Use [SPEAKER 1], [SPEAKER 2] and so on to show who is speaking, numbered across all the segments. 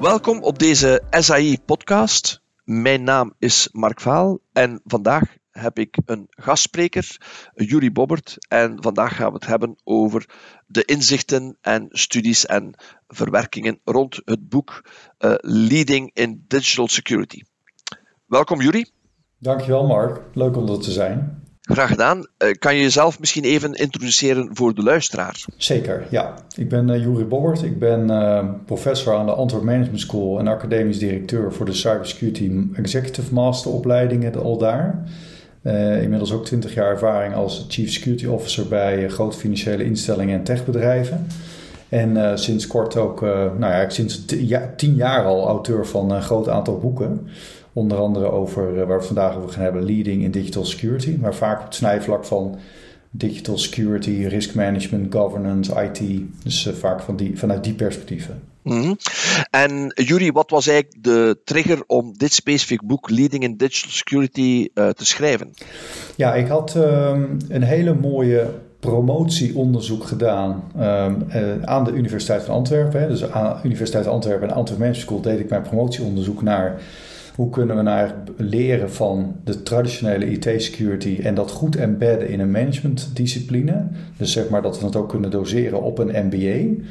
[SPEAKER 1] Welkom op deze SAI-podcast. Mijn naam is Mark Vaal en vandaag heb ik een gastspreker, Juri Bobbert. En vandaag gaan we het hebben over de inzichten en studies en verwerkingen rond het boek uh, Leading in Digital Security. Welkom Juri.
[SPEAKER 2] Dankjewel Mark, leuk om er te zijn.
[SPEAKER 1] Graag gedaan. Uh, kan je jezelf misschien even introduceren voor de luisteraar?
[SPEAKER 2] Zeker, ja. Ik ben uh, Juri Bobbert. Ik ben uh, professor aan de Antwerp Management School en academisch directeur voor de Cybersecurity Executive Master opleidingen al daar. inmiddels ook 20 jaar ervaring als Chief Security Officer bij grote financiële instellingen en techbedrijven. En sinds kort ook, nou ja, sinds tien jaar al auteur van een groot aantal boeken. Onder andere over, eh, waar we het vandaag over gaan hebben, leading in digital security. Maar vaak op het snijvlak van digital security, risk management, governance, IT. Dus uh, vaak van die, vanuit die perspectieven.
[SPEAKER 1] Mm En Juri, wat was eigenlijk de trigger om dit specifiek boek, Leading in Digital Security, uh, te schrijven?
[SPEAKER 2] Ja, ik had um, een hele mooie promotieonderzoek gedaan um, uh, aan de Universiteit van Antwerpen. Hè. Dus aan de Universiteit Antwerpen en Antwerp Management School deed ik mijn promotieonderzoek naar hoe kunnen we nou eigenlijk leren van de traditionele IT-security en dat goed embedden in een managementdiscipline? Dus zeg maar dat we het ook kunnen doseren op een MBA.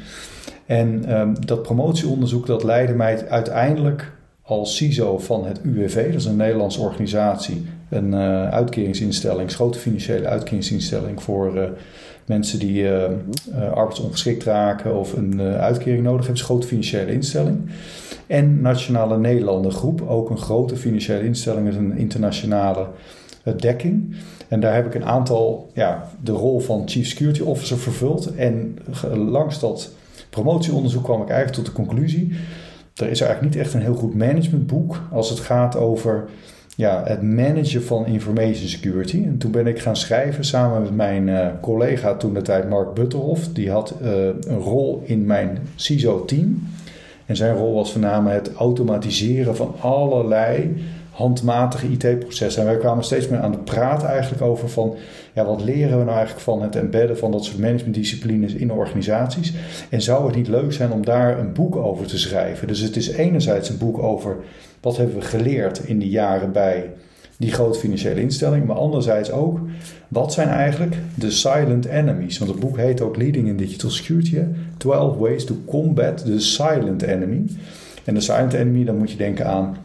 [SPEAKER 2] En um, dat promotieonderzoek dat leidde mij uiteindelijk als CISO van het UWV, dat is een Nederlandse organisatie, een uh, uitkeringsinstelling, grote financiële uitkeringsinstelling voor uh, mensen die uh, arbeidsongeschikt raken of een uitkering nodig hebben, is een grote financiële instelling. En Nationale Nederlanden Groep, ook een grote financiële instelling met een internationale eh, dekking. En daar heb ik een aantal, ja, de rol van Chief Security Officer vervuld. En langs dat promotieonderzoek kwam ik eigenlijk tot de conclusie: er is eigenlijk niet echt een heel goed managementboek als het gaat over ja, het managen van information security. En toen ben ik gaan schrijven samen met mijn uh, collega toen de tijd Mark Butterhoff. Die had uh, een rol in mijn CISO-team. En zijn rol was voornamelijk het automatiseren van allerlei handmatige IT-processen. En wij kwamen steeds meer aan de praat eigenlijk over van... Ja, wat leren we nou eigenlijk van het embedden van dat soort managementdisciplines in organisaties? En zou het niet leuk zijn om daar een boek over te schrijven? Dus het is enerzijds een boek over wat hebben we geleerd in die jaren bij die grote financiële instelling. Maar anderzijds ook, wat zijn eigenlijk de silent enemies? Want het boek heet ook Leading in Digital Security. 12 Ways to Combat the Silent Enemy. En de silent enemy, dan moet je denken aan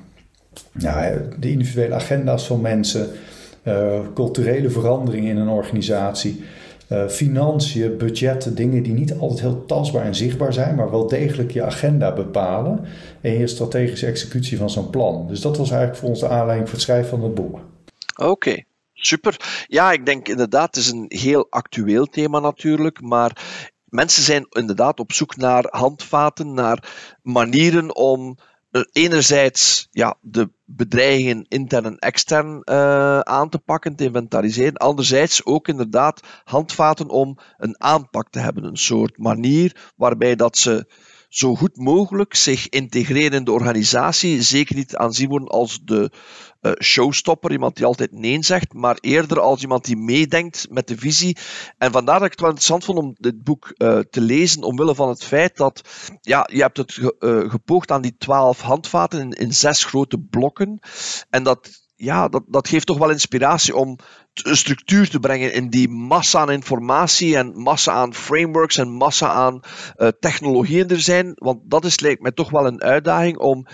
[SPEAKER 2] nou, de individuele agenda's van mensen, culturele veranderingen in een organisatie, uh, financiën, budgetten, dingen die niet altijd heel tastbaar en zichtbaar zijn, maar wel degelijk je agenda bepalen en je strategische executie van zo'n plan. Dus dat was eigenlijk voor ons de aanleiding voor het schrijven van het boek.
[SPEAKER 1] Oké. Super. Ja, ik denk inderdaad, het is een heel actueel thema natuurlijk, maar mensen zijn inderdaad op zoek naar handvaten, naar manieren om eh, enerzijds ja, de bedreigingen intern en extern uh, aan te pakken, te inventariseren. Anderzijds ook inderdaad handvaten om een aanpak te hebben. Een soort manier waarbij dat ze zo goed mogelijk zich integreren in de organisatie. Zeker niet aanzien worden als de uh, showstopper, iemand die altijd nee zegt, maar eerder als iemand die meedenkt met de visie. En vandaar dat ik het wel interessant vond om dit boek uh, te lezen, omwille van het feit dat ja, je hebt het ge, uh, gepoogd aan die twaalf handvaten in zes grote blokken. En dat ja, dat, dat geeft toch wel inspiratie om een structuur te brengen in die massa aan informatie en massa aan frameworks en massa aan uh, technologieën er zijn. Want dat is, lijkt mij toch wel een uitdaging om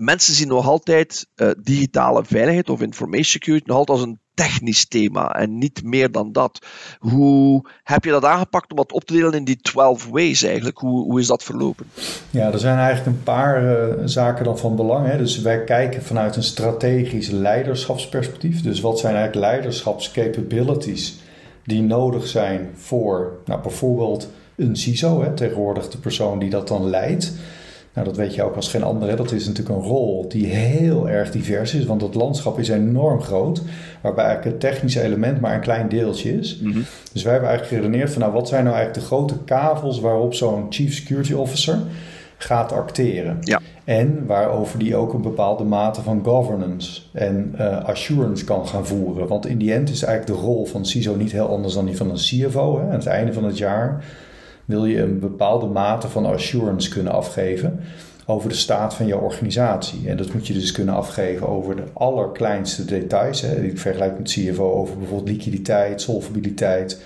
[SPEAKER 1] mensen zien nog altijd uh, digitale veiligheid of information security nog altijd als een technisch thema en niet meer dan dat. Hoe heb je dat aangepakt om dat op te delen in die 12 ways eigenlijk? Hoe, hoe is dat verlopen?
[SPEAKER 2] Ja, er zijn eigenlijk een paar uh, zaken dan van belang. Hè. Dus wij kijken vanuit een strategisch leiderschapsperspectief. Dus wat zijn eigenlijk leiderschapscapabilities die nodig zijn voor nou, bijvoorbeeld een CISO, hè, tegenwoordig de persoon die dat dan leidt. Nou, dat weet je ook als geen andere. Dat is natuurlijk een rol die heel erg divers is, want het landschap is enorm groot, waarbij eigenlijk het technische element maar een klein deeltje is. Mm -hmm. Dus wij hebben eigenlijk geredeneerd van, nou, wat zijn nou eigenlijk de grote kavels waarop zo'n Chief Security Officer gaat acteren? Ja. En waarover die ook een bepaalde mate van governance en uh, assurance kan gaan voeren. Want in die end is eigenlijk de rol van CISO niet heel anders dan die van een CFO. Hè? Aan het einde van het jaar wil je een bepaalde mate van assurance kunnen afgeven over de staat van jouw organisatie. En dat moet je dus kunnen afgeven over de allerkleinste details. Hè. Ik vergelijk met CFO over bijvoorbeeld liquiditeit, solvabiliteit,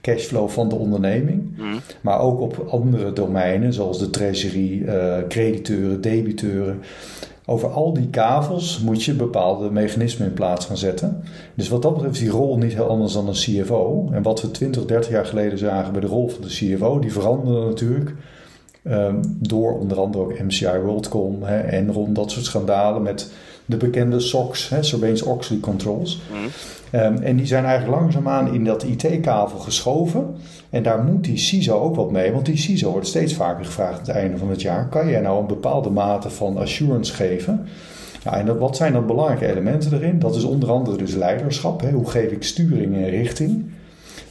[SPEAKER 2] cashflow van de onderneming.
[SPEAKER 1] Mhm.
[SPEAKER 2] Maar ook op andere domeinen, zoals de treasury, uh, crediteuren, debiteuren. Over al die kavels moet je bepaalde mechanismen in plaats gaan zetten. Dus wat dat betreft is die rol niet heel anders dan een CFO. En wat we 20, 30 jaar geleden zagen bij de rol van de CFO, die veranderde natuurlijk. Um, door onder andere ook MCI WorldCom, hè, Enron, dat soort schandalen met de bekende SOX, Sarbanes-Oxley controls.
[SPEAKER 1] Mhm.
[SPEAKER 2] Um, en die zijn eigenlijk langzaamaan in dat IT-kavel geschoven. En daar moet die CISO ook wat mee, want die CISO wordt steeds vaker gevraagd aan het einde van het jaar: kan jij nou een bepaalde mate van assurance geven? Ja, en dat, wat zijn dan belangrijke elementen erin? Dat is onder andere dus leiderschap. Hè? Hoe geef ik sturing en richting?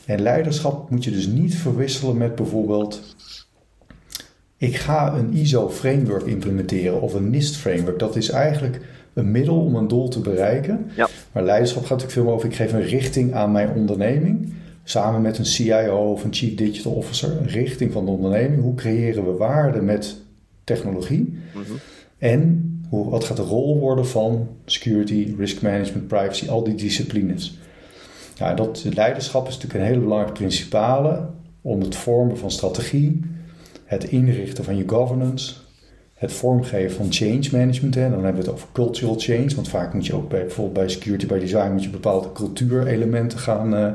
[SPEAKER 2] En leiderschap moet je dus niet verwisselen met bijvoorbeeld ik ga een ISO-framework implementeren of een NIST-framework. Dat is eigenlijk een middel om een doel te bereiken.
[SPEAKER 1] Ja.
[SPEAKER 2] Maar leiderschap gaat natuurlijk veel meer over: ik geef een richting aan mijn onderneming. Samen met een CIO of een Chief Digital Officer, een richting van de onderneming. Hoe creëren we waarde met technologie?
[SPEAKER 1] Mhm.
[SPEAKER 2] En hoe, wat gaat de rol worden van security, risk management, privacy, al die disciplines? Ja, dat leiderschap is natuurlijk een hele belangrijke principale om het vormen van strategie, het inrichten van je governance, het vormgeven van change management. Hè. Dan hebben we het over cultural change, want vaak moet je ook bij, bijvoorbeeld bij security by design moet je bepaalde cultuurelementen gaan uh,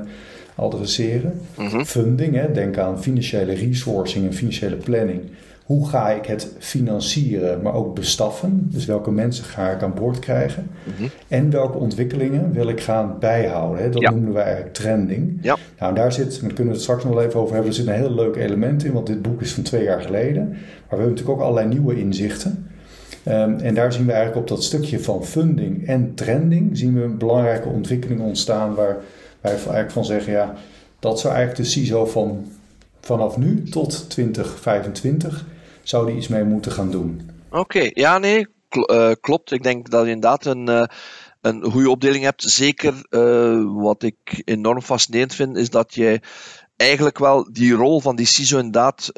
[SPEAKER 2] adresseren.
[SPEAKER 1] Mhm.
[SPEAKER 2] Funding, hè. denk aan financiële resourcing en financiële planning. Hoe ga ik het financieren, maar ook bestaffen? Dus welke mensen ga ik aan boord krijgen?
[SPEAKER 1] Mhm.
[SPEAKER 2] En welke ontwikkelingen wil ik gaan bijhouden? Hè? Dat
[SPEAKER 1] Ja.
[SPEAKER 2] noemen we eigenlijk trending.
[SPEAKER 1] Ja.
[SPEAKER 2] Nou, daar zit, daar kunnen we het straks nog even over hebben, er zit een heel leuk element in, want dit boek is van twee jaar geleden. Maar we hebben natuurlijk ook allerlei nieuwe inzichten. Ehm, en daar zien we eigenlijk op dat stukje van funding en trending, zien we een belangrijke ontwikkeling ontstaan waar wij eigenlijk van zeggen, ja, dat zou eigenlijk de CISO van vanaf nu tot 2025 zou die iets mee moeten gaan doen.
[SPEAKER 1] Oké, ja, nee, eh, klopt. Ik denk dat je inderdaad een, eh, een goede opdeling hebt. Zeker eh, wat ik enorm fascinerend vind, is dat je eigenlijk wel die rol van die CISO inderdaad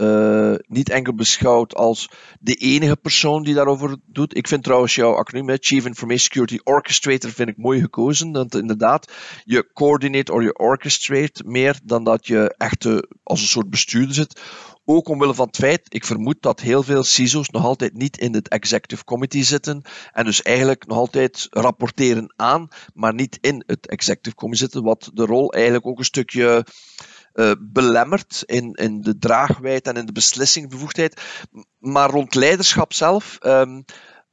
[SPEAKER 1] niet enkel beschouwt als de enige persoon die daarover doet. Ik vind trouwens jouw acroniem, Chief Information Security Orchestrator, vind ik mooi gekozen. Want inderdaad, je coördineert of je orchestrate meer dan dat je echt als een soort bestuurder zit. Ook omwille van het feit, ik vermoed dat heel veel CISO's nog altijd niet in het executive committee zitten en dus eigenlijk nog altijd rapporteren aan, maar niet in het executive committee zitten, wat de rol eigenlijk ook een stukje eh, belemmert in, in de draagwijd en in de beslissingsbevoegdheid. Maar rond leiderschap zelf, um,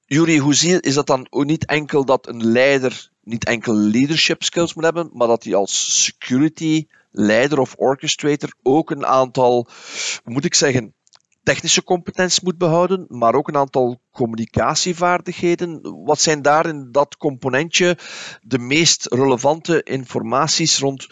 [SPEAKER 1] Jury, hoe zie je, is dat dan ook niet enkel dat een leider niet enkel leadership skills moet hebben, maar dat hij als security leider of orchestrator ook een aantal, moet ik zeggen, technische competenties moet behouden, maar ook een aantal communicatievaardigheden. Wat zijn daar in dat componentje de meest relevante informaties rond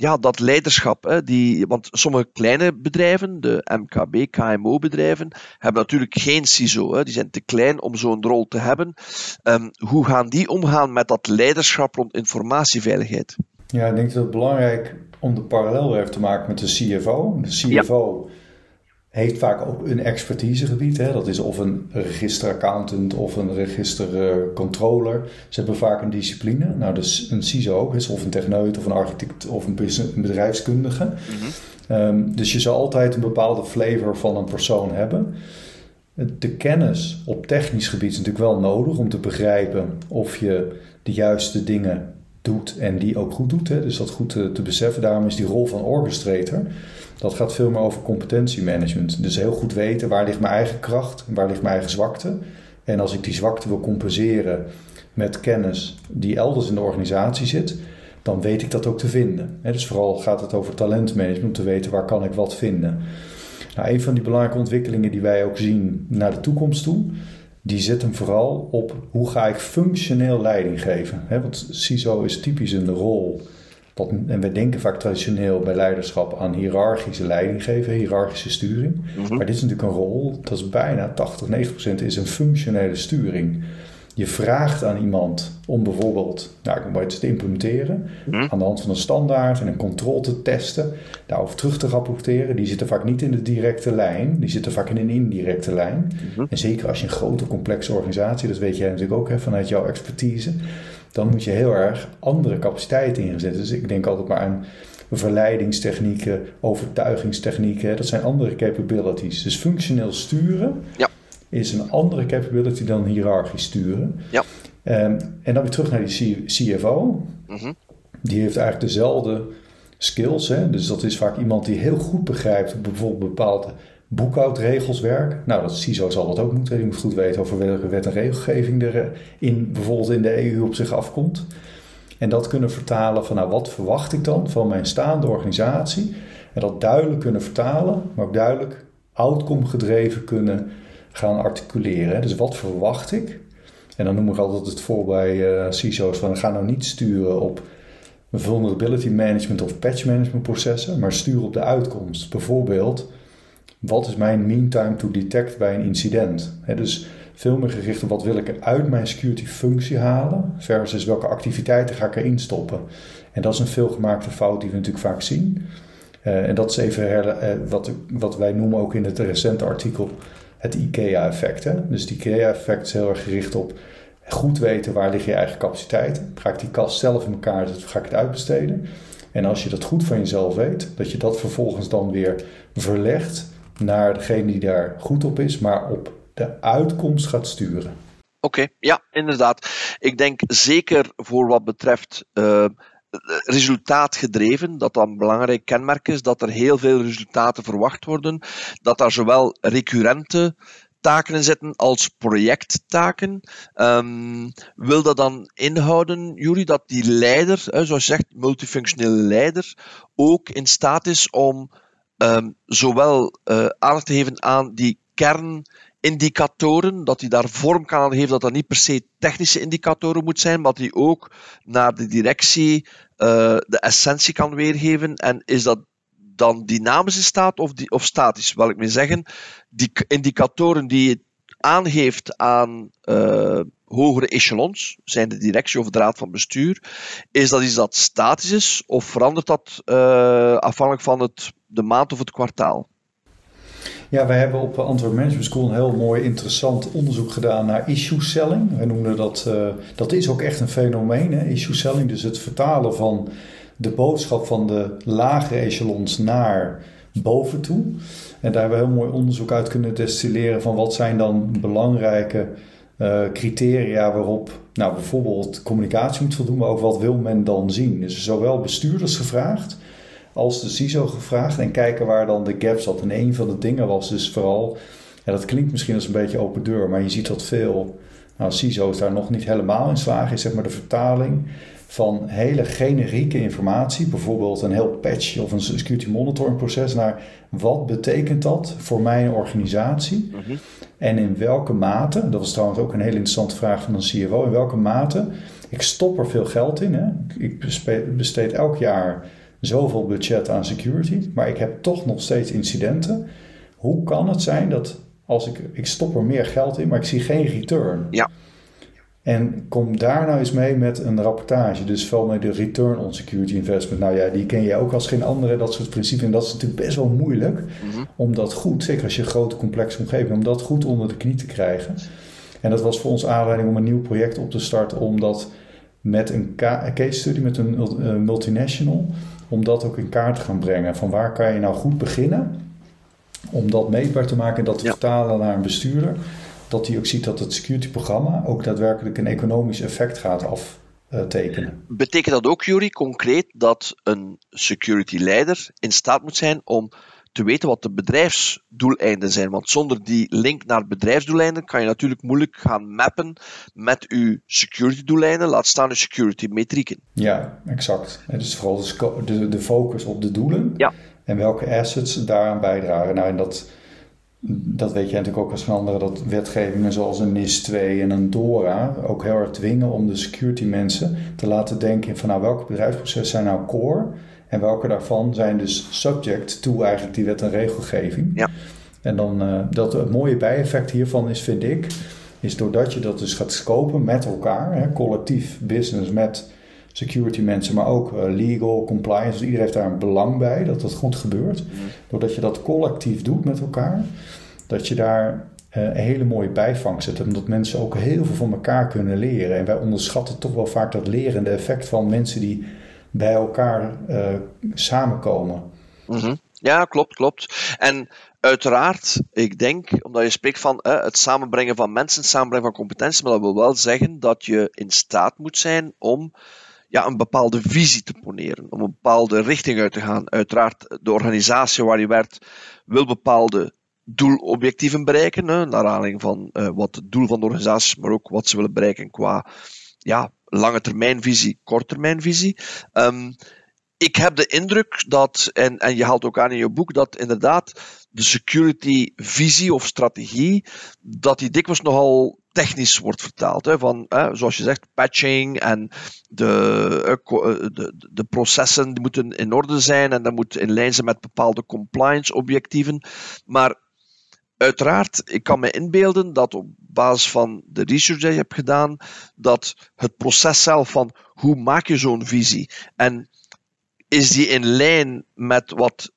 [SPEAKER 1] ja, dat leiderschap? Hè, die, want sommige kleine bedrijven, de MKB, KMO-bedrijven, hebben natuurlijk geen CISO. Hè, die zijn te klein om zo'n rol te hebben. Um, hoe gaan die omgaan met dat leiderschap rond informatieveiligheid?
[SPEAKER 2] Ja, ik denk dat het belangrijk om de parallel te maken met de CFO. De CFO ja. Heeft vaak ook een expertisegebied. Hè? Dat is of een registeraccountant of een registercontroller. Ze hebben vaak een discipline. Nou, dus een CISO ook is of een techneut of een architect of een, een bedrijfskundige. Mm -hmm. um, dus je zal altijd een bepaalde flavor van een persoon hebben. De kennis op technisch gebied is natuurlijk wel nodig om te begrijpen of je de juiste dingen doet en die ook goed doet. Hè? Dus dat goed te, te, beseffen. Daarom is die rol van orchestrator, dat gaat veel meer over competentiemanagement. Dus heel goed weten waar ligt mijn eigen kracht en waar ligt mijn eigen zwakte. En als ik die zwakte wil compenseren met kennis die elders in de organisatie zit, dan weet ik dat ook te vinden. Dus vooral gaat het over talentmanagement, om te weten waar kan ik wat vinden. Nou, een van die belangrijke ontwikkelingen die wij ook zien naar de toekomst toe, die zit hem vooral op hoe ga ik functioneel leiding geven. He, want CISO is typisch in de rol. Dat, en we denken vaak traditioneel bij leiderschap aan hiërarchische leiding geven, hiërarchische sturing. Mm -hmm. Maar dit is natuurlijk een rol, dat is bijna 80, 90 procent is een functionele sturing. Je vraagt aan iemand om bijvoorbeeld nou, iets te implementeren.
[SPEAKER 1] Mhm.
[SPEAKER 2] Aan de hand van een standaard en een controle te testen. Daarover terug te rapporteren. Die zitten vaak niet in de directe lijn. Die zitten vaak in een indirecte lijn.
[SPEAKER 1] Mhm.
[SPEAKER 2] En zeker als je een grote complexe organisatie, dat weet jij natuurlijk ook hè, vanuit jouw expertise. Dan moet je heel erg andere capaciteiten inzetten. Dus ik denk altijd maar aan verleidingstechnieken, overtuigingstechnieken. Dat zijn andere capabilities. Dus functioneel sturen
[SPEAKER 1] Ja.
[SPEAKER 2] Is een andere capability dan hiërarchisch sturen.
[SPEAKER 1] Ja.
[SPEAKER 2] Ehm, en dan weer terug naar die CFO.
[SPEAKER 1] Mhm.
[SPEAKER 2] Die heeft eigenlijk dezelfde skills. Hè? Dus dat is vaak iemand die heel goed begrijpt bijvoorbeeld bepaalde boekhoudregels werken. Nou, dat CISO zal dat ook moeten. Die moet goed weten over welke wet en regelgeving er eh, in, bijvoorbeeld in de EU op zich afkomt. En dat kunnen vertalen van nou, wat verwacht ik dan van mijn staande organisatie. En dat duidelijk kunnen vertalen, maar ook duidelijk outcome gedreven kunnen gaan articuleren. Dus wat verwacht ik? En dan noem ik altijd het voor bij eh CISO's van ga nou niet sturen op vulnerability management of patch management processen, maar stuur op de uitkomst. Bijvoorbeeld, wat is mijn mean time to detect bij een incident? Dus veel meer gericht op wat wil ik uit mijn security functie halen versus welke activiteiten ga ik erin stoppen. En dat is een veelgemaakte fout die we natuurlijk vaak zien. Eh, en dat is even eh, wat, wat wij noemen ook in het recente artikel het IKEA-effect. Dus het IKEA-effect is heel erg gericht op goed weten waar liggen je eigen capaciteiten. Ga ik die kast zelf in elkaar of ga ik het uitbesteden? En als je dat goed van jezelf weet, dat je dat vervolgens dan weer verlegt naar degene die daar goed op is, maar op de uitkomst gaat sturen.
[SPEAKER 1] Oké, ja, inderdaad. Ik denk zeker voor wat betreft eh, resultaatgedreven, dat dat een belangrijk kenmerk is, dat er heel veel resultaten verwacht worden, dat daar zowel recurrente taken in zitten als projecttaken. Ehm, wil dat dan inhouden, Juri, dat die leider, zoals je zegt, multifunctionele leider, ook in staat is om ehm, zowel eh, aandacht te geven aan die kernindicator, dat hij daar vorm kan aan geven, dat dat niet per se technische indicatoren moet zijn, maar dat hij ook naar de directie eh, de essentie kan weergeven. En is dat dan dynamisch in staat of, of statisch? Wil ik mee zeggen, die indicatoren die je aangeeft aan eh, hogere echelons, zijn de directie of de raad van bestuur, is dat iets dat statisch is of verandert dat eh, afhankelijk van het, de maand of het kwartaal?
[SPEAKER 2] Ja, wij hebben op Antwerp Management School een heel mooi interessant onderzoek gedaan naar issue selling. Wij noemen dat, eh, dat is ook echt een fenomeen, hè? issue selling. Dus het vertalen van de boodschap van de lagere echelons naar boven toe. En daar hebben we heel mooi onderzoek uit kunnen destilleren van wat zijn dan belangrijke eh, criteria waarop nou, bijvoorbeeld communicatie moet voldoen, maar ook wat wil men dan zien. Dus zowel bestuurders gevraagd als de CISO gevraagd en kijken waar dan de gap zat. En een van de dingen was dus vooral, ja, dat klinkt misschien als een beetje open deur, maar je ziet dat veel nou, CISO's daar nog niet helemaal in slagen, is zeg maar de vertaling van hele generieke informatie, bijvoorbeeld een heel patch of een security monitoring proces, naar wat betekent dat voor mijn organisatie
[SPEAKER 1] Mhm.
[SPEAKER 2] en in welke mate, dat was trouwens ook een hele interessante vraag van een CFO, in welke mate, ik stop er veel geld in, hè? ik besteed elk jaar zoveel budget aan security, maar ik heb toch nog steeds incidenten. Hoe kan het zijn dat als ik, ik stop er meer geld in, maar ik zie geen return?
[SPEAKER 1] Ja.
[SPEAKER 2] En kom daar nou eens mee met een rapportage. Dus veel met de return on security investment. Nou ja, die ken je ook als geen andere, dat soort principes. En dat is natuurlijk best wel moeilijk
[SPEAKER 1] Mhm.
[SPEAKER 2] om dat goed, zeker als je een grote complexe omgeving, om dat goed onder de knie te krijgen. En dat was voor ons aanleiding om een nieuw project op te starten, om dat met een case study met een eh, multinational, om dat ook in kaart te gaan brengen. Van waar kan je nou goed beginnen, om dat meetbaar te maken en dat te
[SPEAKER 1] Ja.
[SPEAKER 2] vertalen naar een bestuurder. Dat hij ook ziet dat het security programma ook daadwerkelijk een economisch effect gaat aftekenen.
[SPEAKER 1] Betekent dat ook, Jury, concreet dat een security leider in staat moet zijn om te weten wat de bedrijfsdoeleinden zijn? Want zonder die link naar bedrijfsdoeleinden kan je natuurlijk moeilijk gaan mappen met uw security doeleinden, laat staan uw security metrieken.
[SPEAKER 2] Ja, exact. Het is vooral de, de, de focus op de doelen
[SPEAKER 1] Ja.
[SPEAKER 2] en welke assets daaraan bijdragen. Nou, en dat, dat weet jij natuurlijk ook als geen andere, dat wetgevingen zoals een NIS 2 en een DORA ook heel erg dwingen om de security mensen te laten denken van nou, welke bedrijfsprocessen zijn nou core en welke daarvan zijn dus subject to eigenlijk die wet en regelgeving.
[SPEAKER 1] Ja.
[SPEAKER 2] En dan, eh, dat het mooie bijeffect hiervan is, vind ik, is doordat je dat dus gaat scopen met elkaar, hè, collectief business met security mensen, maar ook uh, legal, compliance. Dus iedereen heeft daar een belang bij dat dat goed gebeurt. Doordat je dat collectief doet met elkaar, dat je daar uh, een hele mooie bijvangst zit. Omdat mensen ook heel veel van elkaar kunnen leren. En wij onderschatten toch wel vaak dat lerende effect van mensen die bij elkaar uh, samenkomen.
[SPEAKER 1] Mm Ja, klopt, klopt. En uiteraard, ik denk, omdat je spreekt van uh, het samenbrengen van mensen, het samenbrengen van competenties, maar dat wil wel zeggen dat je in staat moet zijn om ja, een bepaalde visie te poneren, om een bepaalde richting uit te gaan. Uiteraard, de organisatie waar je werkt wil bepaalde doelobjectieven bereiken, hè, naar aanleiding van uh, wat het doel van de organisatie is, maar ook wat ze willen bereiken qua ja, lange termijnvisie, korttermijnvisie. Um, ik heb de indruk dat, en, en je haalt ook aan in je boek, dat inderdaad de security visie of strategie, dat die dikwijls nogal technisch wordt vertaald. Hè, van, hè, zoals je zegt, patching en de, de, de, processen die moeten in orde zijn en dat moet in lijn zijn met bepaalde compliance objectieven. Maar uiteraard, ik kan me inbeelden dat op basis van de research die je hebt gedaan, dat het proces zelf van hoe maak je zo'n visie en is die in lijn met wat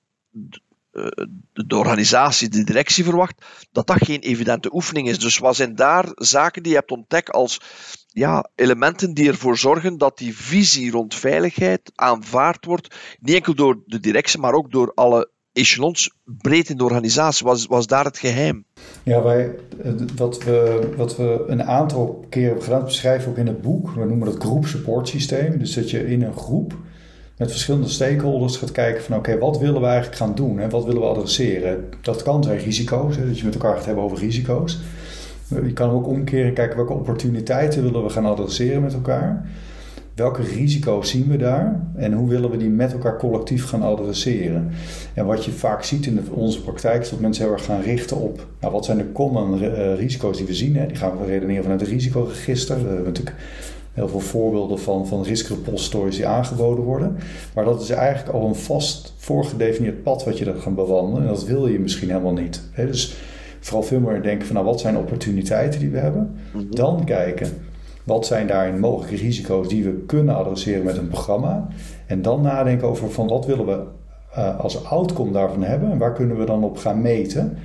[SPEAKER 1] eh, de organisatie, de directie verwacht, dat dat geen evidente oefening is. Dus wat zijn daar zaken die je hebt ontdekt als ja, elementen die ervoor zorgen dat die visie rond veiligheid aanvaard wordt, niet enkel door de directie, maar ook door alle echelons breed in de organisatie. Was, was daar het geheim?
[SPEAKER 2] Ja, wij, wat, we, wat we een aantal keer hebben gedaan, beschrijven ook in het boek. We noemen dat groep support systeem. Dus dat je in een groep met verschillende stakeholders gaat kijken van oké, wat willen we eigenlijk gaan doen en wat willen we adresseren. Dat kan zijn risico's, hè, dat je met elkaar gaat hebben over risico's. Je kan ook omkeren kijken welke opportuniteiten willen we gaan adresseren met elkaar. Welke risico's zien we daar en hoe willen we die met elkaar collectief gaan adresseren? En wat je vaak ziet in onze praktijk is dat mensen heel erg gaan richten op nou, wat zijn de common uh, risico's die we zien. Hè? Die gaan we redeneren vanuit het risicoregister. We hebben natuurlijk heel veel voorbeelden van, van repositories die aangeboden worden. Maar dat is eigenlijk al een vast voorgedefinieerd pad wat je dan gaat bewandelen. En dat wil je misschien helemaal niet. dus vooral veel meer denken van nou, wat zijn de opportuniteiten die we hebben. Mhm. Dan kijken, wat zijn daarin mogelijke risico's die we kunnen adresseren met een programma. En dan nadenken over van wat willen we uh, als outcome daarvan hebben. En waar kunnen we dan op gaan meten.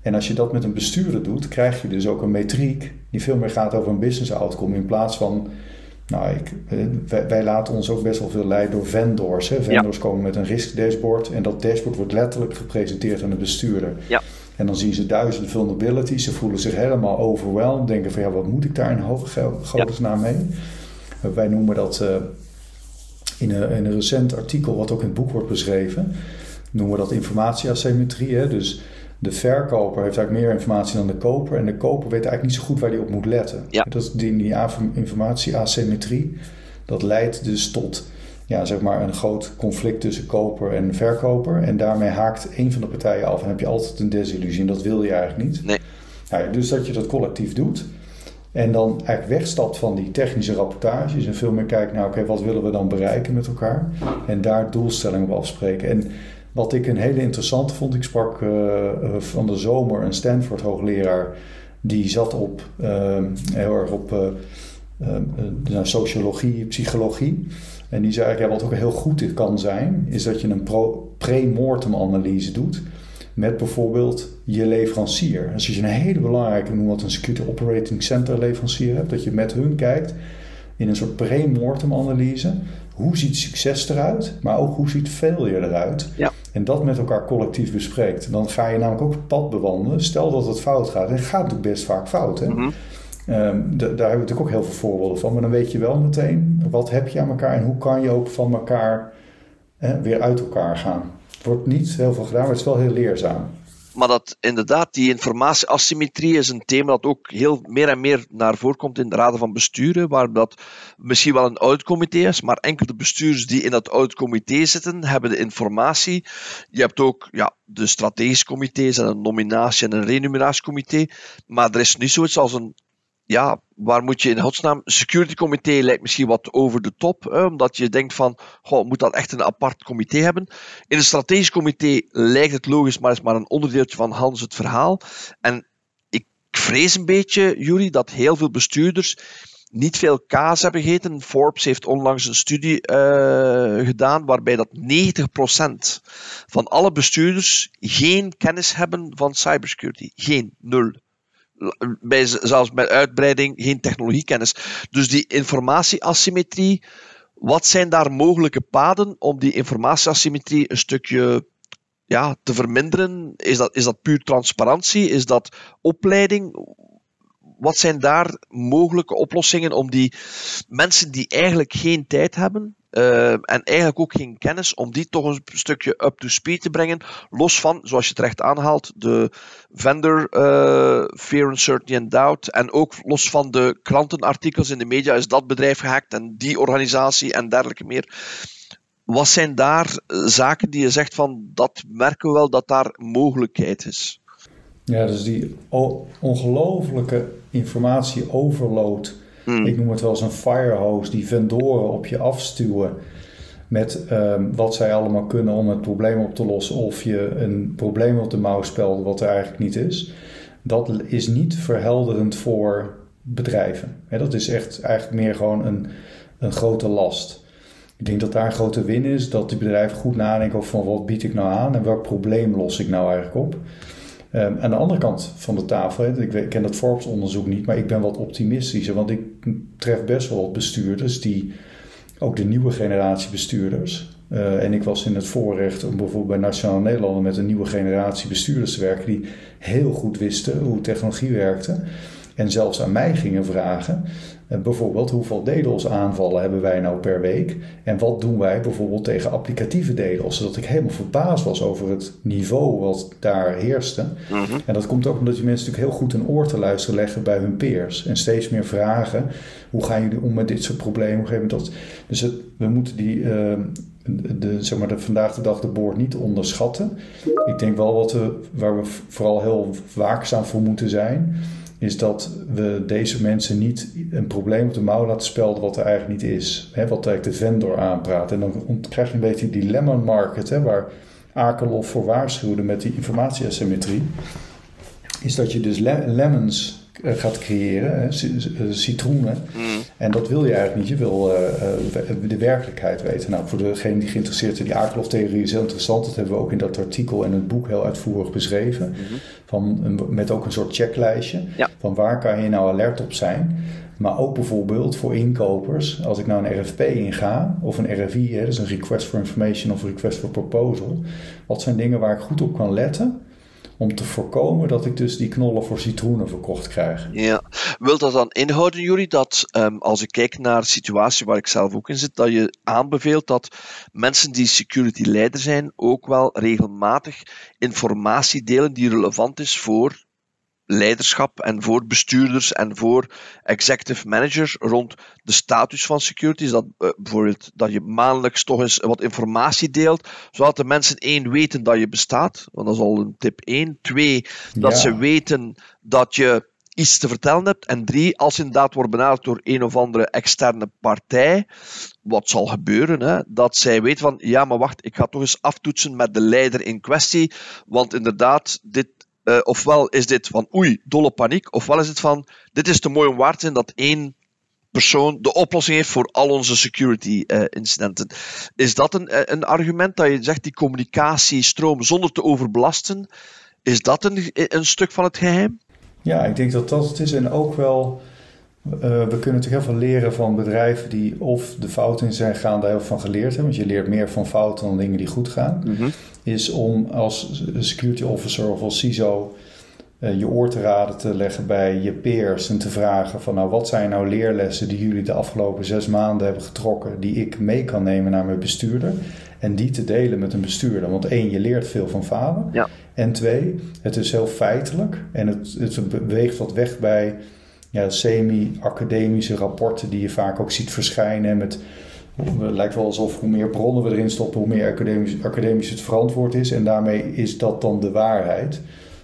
[SPEAKER 2] En als je dat met een bestuurder doet, krijg je dus ook een metriek die veel meer gaat over een business outcome in plaats van. Nou, ik, eh, wij, laten ons ook best wel veel leiden door vendors. Hè. Vendors komen met een risk dashboard en dat dashboard wordt letterlijk gepresenteerd aan de bestuurder.
[SPEAKER 1] Ja.
[SPEAKER 2] En dan zien ze duizenden vulnerabilities, ze voelen zich helemaal overweldigd, denken van ja, wat moet ik daar in hoge godesnaam mee? Wij noemen dat uh, in, een, in, een, recent artikel, wat ook in het boek wordt beschreven, noemen we dat informatieasymmetrie. Hè? Dus de verkoper heeft eigenlijk meer informatie dan de koper. En de koper weet eigenlijk niet zo goed waar hij op moet letten.
[SPEAKER 1] Ja.
[SPEAKER 2] Dat is die, die informatie-asymmetrie. Dat leidt dus tot ja, zeg maar een groot conflict tussen koper en verkoper. En daarmee haakt een van de partijen af en heb je altijd een desillusie. En dat wil je eigenlijk niet.
[SPEAKER 1] Nee.
[SPEAKER 2] Ja, dus dat je dat collectief doet. En dan eigenlijk wegstapt van die technische rapportages en veel meer kijkt naar, oké, wat willen we dan bereiken met elkaar? En daar doelstellingen op afspreken. En wat ik een hele interessante vond, ik sprak uh, van de zomer een Stanford hoogleraar, die zat op, uh, heel erg op nou, sociologie, psychologie. En die zei eigenlijk, ja, wat ook heel goed kan zijn, is dat je een pre-mortem analyse doet met bijvoorbeeld je leverancier. Dus als je een hele belangrijke, noem wat een Security Operating Center leverancier hebt, dat je met hun kijkt in een soort pre-mortem analyse. Hoe ziet succes eruit, maar ook hoe ziet failure eruit?
[SPEAKER 1] Ja.
[SPEAKER 2] En dat met elkaar collectief bespreekt. Dan ga je namelijk ook het pad bewandelen. Stel dat het fout gaat. En het gaat natuurlijk best vaak fout. Hè?
[SPEAKER 1] Mhm.
[SPEAKER 2] Ehm, daar hebben we natuurlijk ook heel veel voorbeelden van. Maar dan weet je wel meteen wat heb je aan elkaar en hoe kan je ook van elkaar weer uit elkaar gaan. Het wordt niet heel veel gedaan, maar het is wel heel leerzaam.
[SPEAKER 1] Maar dat inderdaad, die informatieasymmetrie is een thema dat ook heel meer en meer naar voren komt in de raden van besturen, waar dat misschien wel een auditcomité is, maar enkel de bestuurders die in dat auditcomité zitten, hebben de informatie. Je hebt ook ja, de strategische comité's en een nominatie- en een remuneratiecomité, maar er is niet zoiets als een ja, waar moet je in godsnaam... Security comité lijkt misschien wat over de top, hè, omdat je denkt van, goh, moet dat echt een apart comité hebben? In een strategisch comité lijkt het logisch, maar is maar een onderdeeltje van Hans het verhaal. En ik vrees een beetje, Jury, dat heel veel bestuurders niet veel kaas hebben gegeten. Forbes heeft onlangs een studie uh, gedaan waarbij dat 90% van alle bestuurders geen kennis hebben van cybersecurity. Geen, nul. Bij, zelfs bij uitbreiding geen technologiekennis. Dus die informatieasymmetrie, wat zijn daar mogelijke paden om die informatieasymmetrie een stukje ja, te verminderen? Is dat, is dat puur transparantie? Is dat opleiding? wat zijn daar mogelijke oplossingen om die mensen die eigenlijk geen tijd hebben uh, en eigenlijk ook geen kennis, om die toch een stukje up to speed te brengen, los van, zoals je terecht aanhaalt, de vendor uh, fear, uncertainty and doubt, en ook los van de krantenartikels in de media, is dat bedrijf gehackt en die organisatie en dergelijke meer. Wat zijn daar zaken die je zegt van, dat merken we wel dat daar mogelijkheid is?
[SPEAKER 2] Ja, dus die ongelofelijke informatie-overload. Hmm. Ik noem het wel eens een firehose die vendoren op je afstuwen met ehm, wat zij allemaal kunnen om het probleem op te lossen. Of je een probleem op de mouw spelt wat er eigenlijk niet is. Dat is niet verhelderend voor bedrijven. dat is echt eigenlijk meer gewoon een, een grote last. Ik denk dat daar een grote win is, dat die bedrijven goed nadenken over van wat bied ik nou aan en welk probleem los ik nou eigenlijk op. Um, aan de andere kant van de tafel, ik, ken dat Forbes-onderzoek niet, maar ik ben wat optimistischer. Want ik tref best wel bestuurders die, ook de nieuwe generatie bestuurders. Uh, en ik was in het voorrecht om bijvoorbeeld bij Nationaal Nederlanden met een nieuwe generatie bestuurders te werken die heel goed wisten hoe technologie werkte. En zelfs aan mij gingen vragen eh, bijvoorbeeld, hoeveel DDoS aanvallen hebben wij nou per week? En wat doen wij bijvoorbeeld tegen applicatieve DDoS? Zodat ik helemaal verbaasd was over het niveau wat daar heerste. Mhm. En dat komt ook omdat die mensen natuurlijk heel goed een oor te luisteren leggen bij hun peers. En steeds meer vragen, hoe gaan jullie om met dit soort problemen? Dat? Dus het, we moeten die... Uh, de, zeg maar de, vandaag de dag de boord niet onderschatten. Ik denk wel wat we, waar we vooral heel waakzaam voor moeten zijn, is dat we deze mensen niet een probleem op de mouw laten spelden wat er eigenlijk niet is. Hè, wat eigenlijk de vendor aanpraat. En dan krijg je een beetje die lemon market, hè, waar Akerlof voor waarschuwde met die informatieasymmetrie. Is dat je dus lemons eh, gaat creëren, eh, citroenen. Mm. En dat wil je eigenlijk niet. Je wil uh, de werkelijkheid weten. Nou, voor degene die geïnteresseerd is, die Akerlof-theorie is heel interessant. Dat hebben we ook in dat artikel en het boek heel uitvoerig beschreven. Mm-hmm. Van, met ook een soort checklijstje. Van waar kan je nou alert op zijn. Maar ook bijvoorbeeld voor inkopers, als ik nou een RFP inga, of een RFI, hè, dus een Request for Information of Request for Proposal. Wat zijn dingen waar ik goed op kan letten? Om te voorkomen dat ik dus die knollen voor citroenen verkocht krijg.
[SPEAKER 1] Ja, wil dat dan inhouden, Jury, dat um, als ik kijk naar de situatie waar ik zelf ook in zit, dat je aanbeveelt dat mensen die security leider zijn ook wel regelmatig informatie delen die relevant is voor leiderschap en voor bestuurders en voor executive managers rond de status van security. dat uh, bijvoorbeeld dat je maandelijks toch eens wat informatie deelt, zodat de mensen één weten dat je bestaat, want dat is al een tip één. Twee, dat ze weten dat je iets te vertellen hebt. En drie, als je inderdaad wordt benaderd door een of andere externe partij, wat zal gebeuren, hè, dat zij weet van, ja, maar wacht, ik ga toch eens aftoetsen met de leider in kwestie, want inderdaad, dit uh, ofwel is dit van oei, dolle paniek, ofwel is het van dit is te mooi om waar te zijn dat één persoon de oplossing heeft voor al onze security uh, incidenten. Is dat een, eh, een argument dat je zegt die communicatiestroom zonder te overbelasten, is dat een, een stuk van het geheim?
[SPEAKER 2] Ja, ik denk dat dat het is en ook wel uh, we kunnen natuurlijk heel veel leren van bedrijven die of de fouten in zijn gaan, daar heel van geleerd hebben. Want je leert meer van fouten dan dingen die goed gaan. Mhm. Is om als security officer of als CISO uh, je oor te raden te leggen bij je peers en te vragen van nou wat zijn nou leerlessen die jullie de afgelopen zes maanden hebben getrokken die ik mee kan nemen naar mijn bestuurder en die te delen met een bestuurder. Want één, je leert veel van falen. Ja. En twee, het is heel feitelijk en het, het beweegt wat weg bij ja, semi-academische rapporten die je vaak ook ziet verschijnen. Met, het lijkt wel alsof hoe meer bronnen we erin stoppen, hoe meer academisch, academisch het verantwoord is. En daarmee is dat dan de waarheid.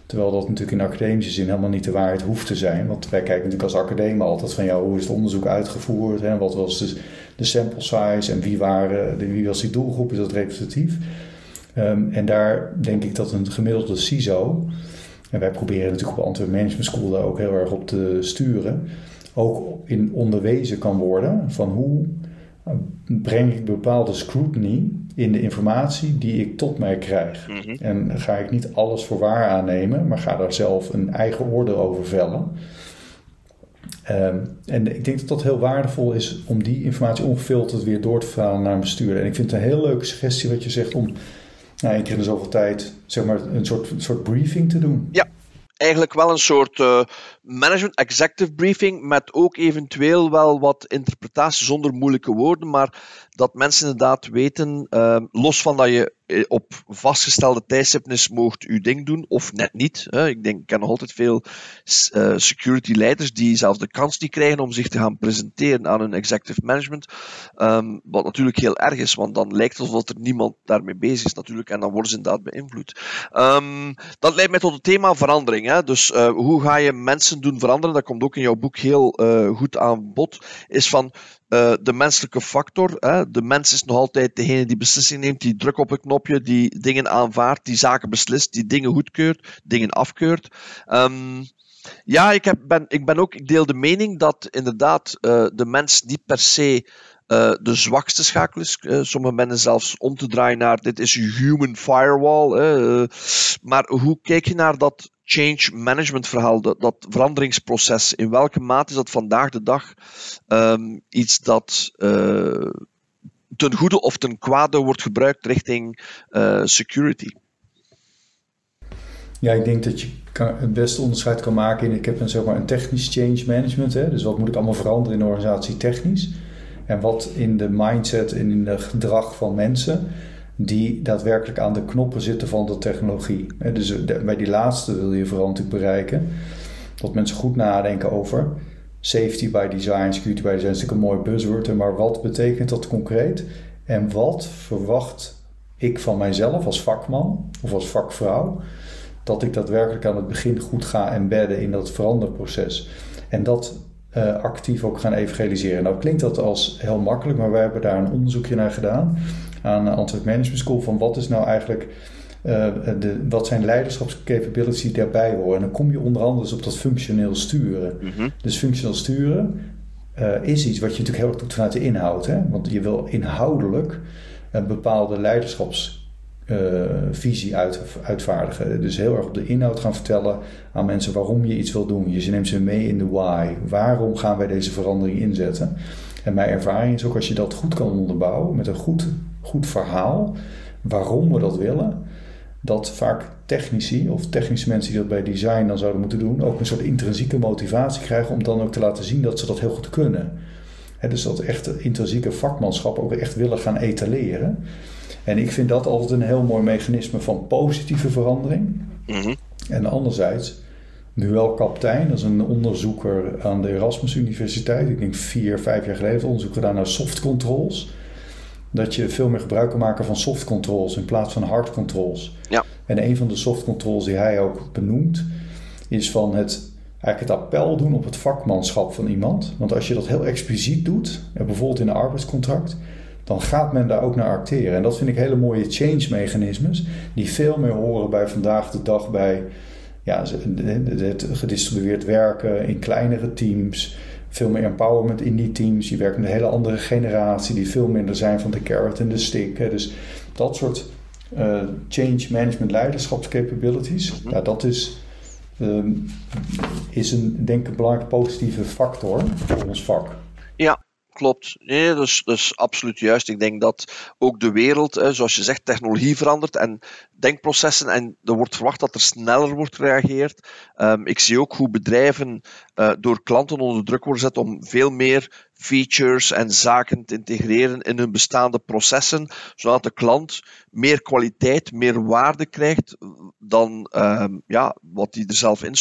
[SPEAKER 2] Terwijl dat natuurlijk in academische zin helemaal niet de waarheid hoeft te zijn. Want wij kijken natuurlijk als academie altijd van ja, hoe is het onderzoek uitgevoerd? Hè? Wat was de, de sample size en wie, waren, wie was die doelgroep? Is dat representatief? Um, en daar denk ik dat een gemiddelde CISO En wij proberen natuurlijk op Antwerp Management School daar ook heel erg op te sturen. Ook in onderwezen kan worden van hoe breng ik bepaalde scrutiny in de informatie die ik tot mij krijg.
[SPEAKER 1] Mhm.
[SPEAKER 2] En ga ik niet alles voor waar aannemen, maar ga daar zelf een eigen oordeel over vellen. Ehm, en ik denk dat dat heel waardevol is om die informatie ongefilterd weer door te verhalen naar een bestuurder. En ik vind het een heel leuke suggestie wat je zegt om nou, één keer in de zoveel tijd zeg maar, een soort, soort briefing te doen.
[SPEAKER 1] Ja, eigenlijk wel een soort uh, management executive briefing met ook eventueel wel wat interpretatie zonder moeilijke woorden, maar dat mensen inderdaad weten, uh, los van dat je eh, op vastgestelde tijdstipjes mocht uw ding doen, of net niet. Hè. Ik denk, ik ken nog altijd veel uh, security leiders die zelfs de kans niet krijgen om zich te gaan presenteren aan hun executive management. Um, wat natuurlijk heel erg is, want dan lijkt het alsof er niemand daarmee bezig is natuurlijk, en dan worden ze inderdaad beïnvloed. Um, dat leidt mij tot het thema verandering. Hè. Dus uh, hoe ga je mensen doen veranderen? Dat komt ook in jouw boek heel uh, goed aan bod. Is van uh, de menselijke factor. Hè. De mens is nog altijd degene die beslissing neemt, die druk op een knopje, die dingen aanvaardt, die zaken beslist, die dingen goedkeurt, dingen afkeurt. Um, ja, ik, heb, ben, ik ben ook, ik deel de mening dat inderdaad uh, de mens niet per se de zwakste schakel is. Sommige mensen zelfs om te draaien naar dit is je human firewall. Maar hoe kijk je naar dat change management verhaal, dat, dat, veranderingsproces? In welke mate is dat vandaag de dag um, iets dat ten goede of ten kwade wordt gebruikt richting security?
[SPEAKER 2] Ja, ik denk dat je het beste onderscheid kan maken in ik heb een, zeg maar, een technisch change management. Hè? Dus wat moet ik allemaal veranderen in de organisatie technisch? En wat in de mindset en in het gedrag van mensen die daadwerkelijk aan de knoppen zitten van de technologie. Dus bij die laatste wil je vooral natuurlijk bereiken dat mensen goed nadenken over safety by design, security by design is natuurlijk een mooi buzzword, maar wat betekent dat concreet? En wat verwacht ik van mijzelf als vakman of als vakvrouw dat ik daadwerkelijk aan het begin goed ga embedden in dat veranderproces? En dat uh, actief ook gaan evangeliseren. Nou klinkt dat als heel makkelijk, maar wij hebben daar een onderzoekje naar gedaan aan Antwerp Management School van wat is nou eigenlijk uh, de, wat zijn leiderschapscapabilities die daarbij horen. En dan kom je onder andere dus op dat functioneel sturen.
[SPEAKER 1] Mhm.
[SPEAKER 2] Dus functioneel sturen uh, is iets wat je natuurlijk heel erg doet vanuit de inhoud. Hè? Want je wil inhoudelijk een bepaalde leiderschaps uh, visie uit, uitvaardigen. Dus heel erg op de inhoud gaan vertellen aan mensen waarom je iets wil doen. Je neemt ze mee in de why. Waarom gaan wij deze verandering inzetten? En mijn ervaring is ook als je dat goed kan onderbouwen met een goed, goed verhaal, waarom we dat willen, dat vaak technici of technische mensen die dat bij design dan zouden moeten doen, ook een soort intrinsieke motivatie krijgen om dan ook te laten zien dat ze dat heel goed kunnen. He, dus dat echt intrinsieke vakmanschap ook echt willen gaan etaleren. En ik vind dat altijd een heel mooi mechanisme van positieve verandering.
[SPEAKER 1] Mhm.
[SPEAKER 2] En anderzijds, Noël Kaptein, dat is een onderzoeker aan de Erasmus Universiteit. Ik denk vier, vijf jaar geleden onderzoek gedaan naar soft controls. Dat je veel meer gebruik kan maken van soft controls in plaats van hard controls.
[SPEAKER 1] Ja.
[SPEAKER 2] En een van de soft controls die hij ook benoemt, is van het eigenlijk het appel doen op het vakmanschap van iemand. Want als je dat heel expliciet doet, bijvoorbeeld in een arbeidscontract, dan gaat men daar ook naar acteren. En dat vind ik hele mooie change mechanismes, die veel meer horen bij vandaag de dag bij ja, het gedistribueerd werken in kleinere teams. Veel meer empowerment in die teams. Je werkt met een hele andere generatie die veel minder zijn van de carrot en de stick. Dus dat soort uh, change management leiderschapscapabilities, mm ja, dat is, um, is een denk ik een belangrijke positieve factor voor ons vak.
[SPEAKER 1] Klopt. Nee, dus, dus absoluut juist. Ik denk dat ook de wereld, zoals je zegt, technologie verandert en denkprocessen en er wordt verwacht dat er sneller wordt gereageerd. Um, ik zie ook hoe bedrijven uh, door klanten onder druk worden gezet om veel meer features en zaken te integreren in hun bestaande processen, zodat de klant meer kwaliteit, meer waarde krijgt dan um, ja, wat hij er zelf in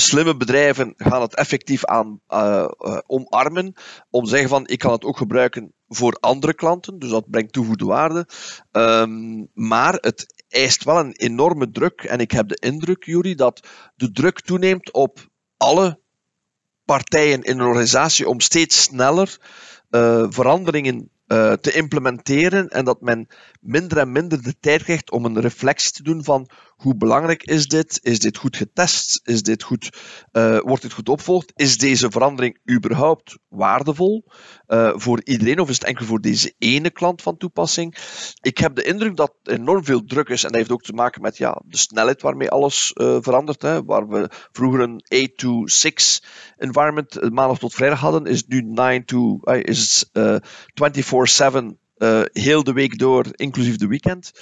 [SPEAKER 1] slimme bedrijven gaan het effectief aan uh, uh, omarmen. Om te zeggen van ik kan het ook gebruiken voor andere klanten. Dus dat brengt toegevoegde waarde. Um, maar het eist wel een enorme druk. En ik heb de indruk, Jury, dat de druk toeneemt op alle partijen in een organisatie om steeds sneller uh, veranderingen te implementeren en dat men minder en minder de tijd krijgt om een reflectie te doen van hoe belangrijk is dit? Is dit goed getest? Is dit goed, uh, wordt dit goed opvolgd? Is deze verandering überhaupt waardevol uh, voor iedereen of is het enkel voor deze ene klant van toepassing? Ik heb de indruk dat enorm veel druk is en dat heeft ook te maken met ja, de snelheid waarmee alles uh, verandert. Hè. Waar we vroeger een 8 to 6 environment maandag tot vrijdag hadden, is nu 9 to, is 24-7 heel de week door, inclusief de weekend.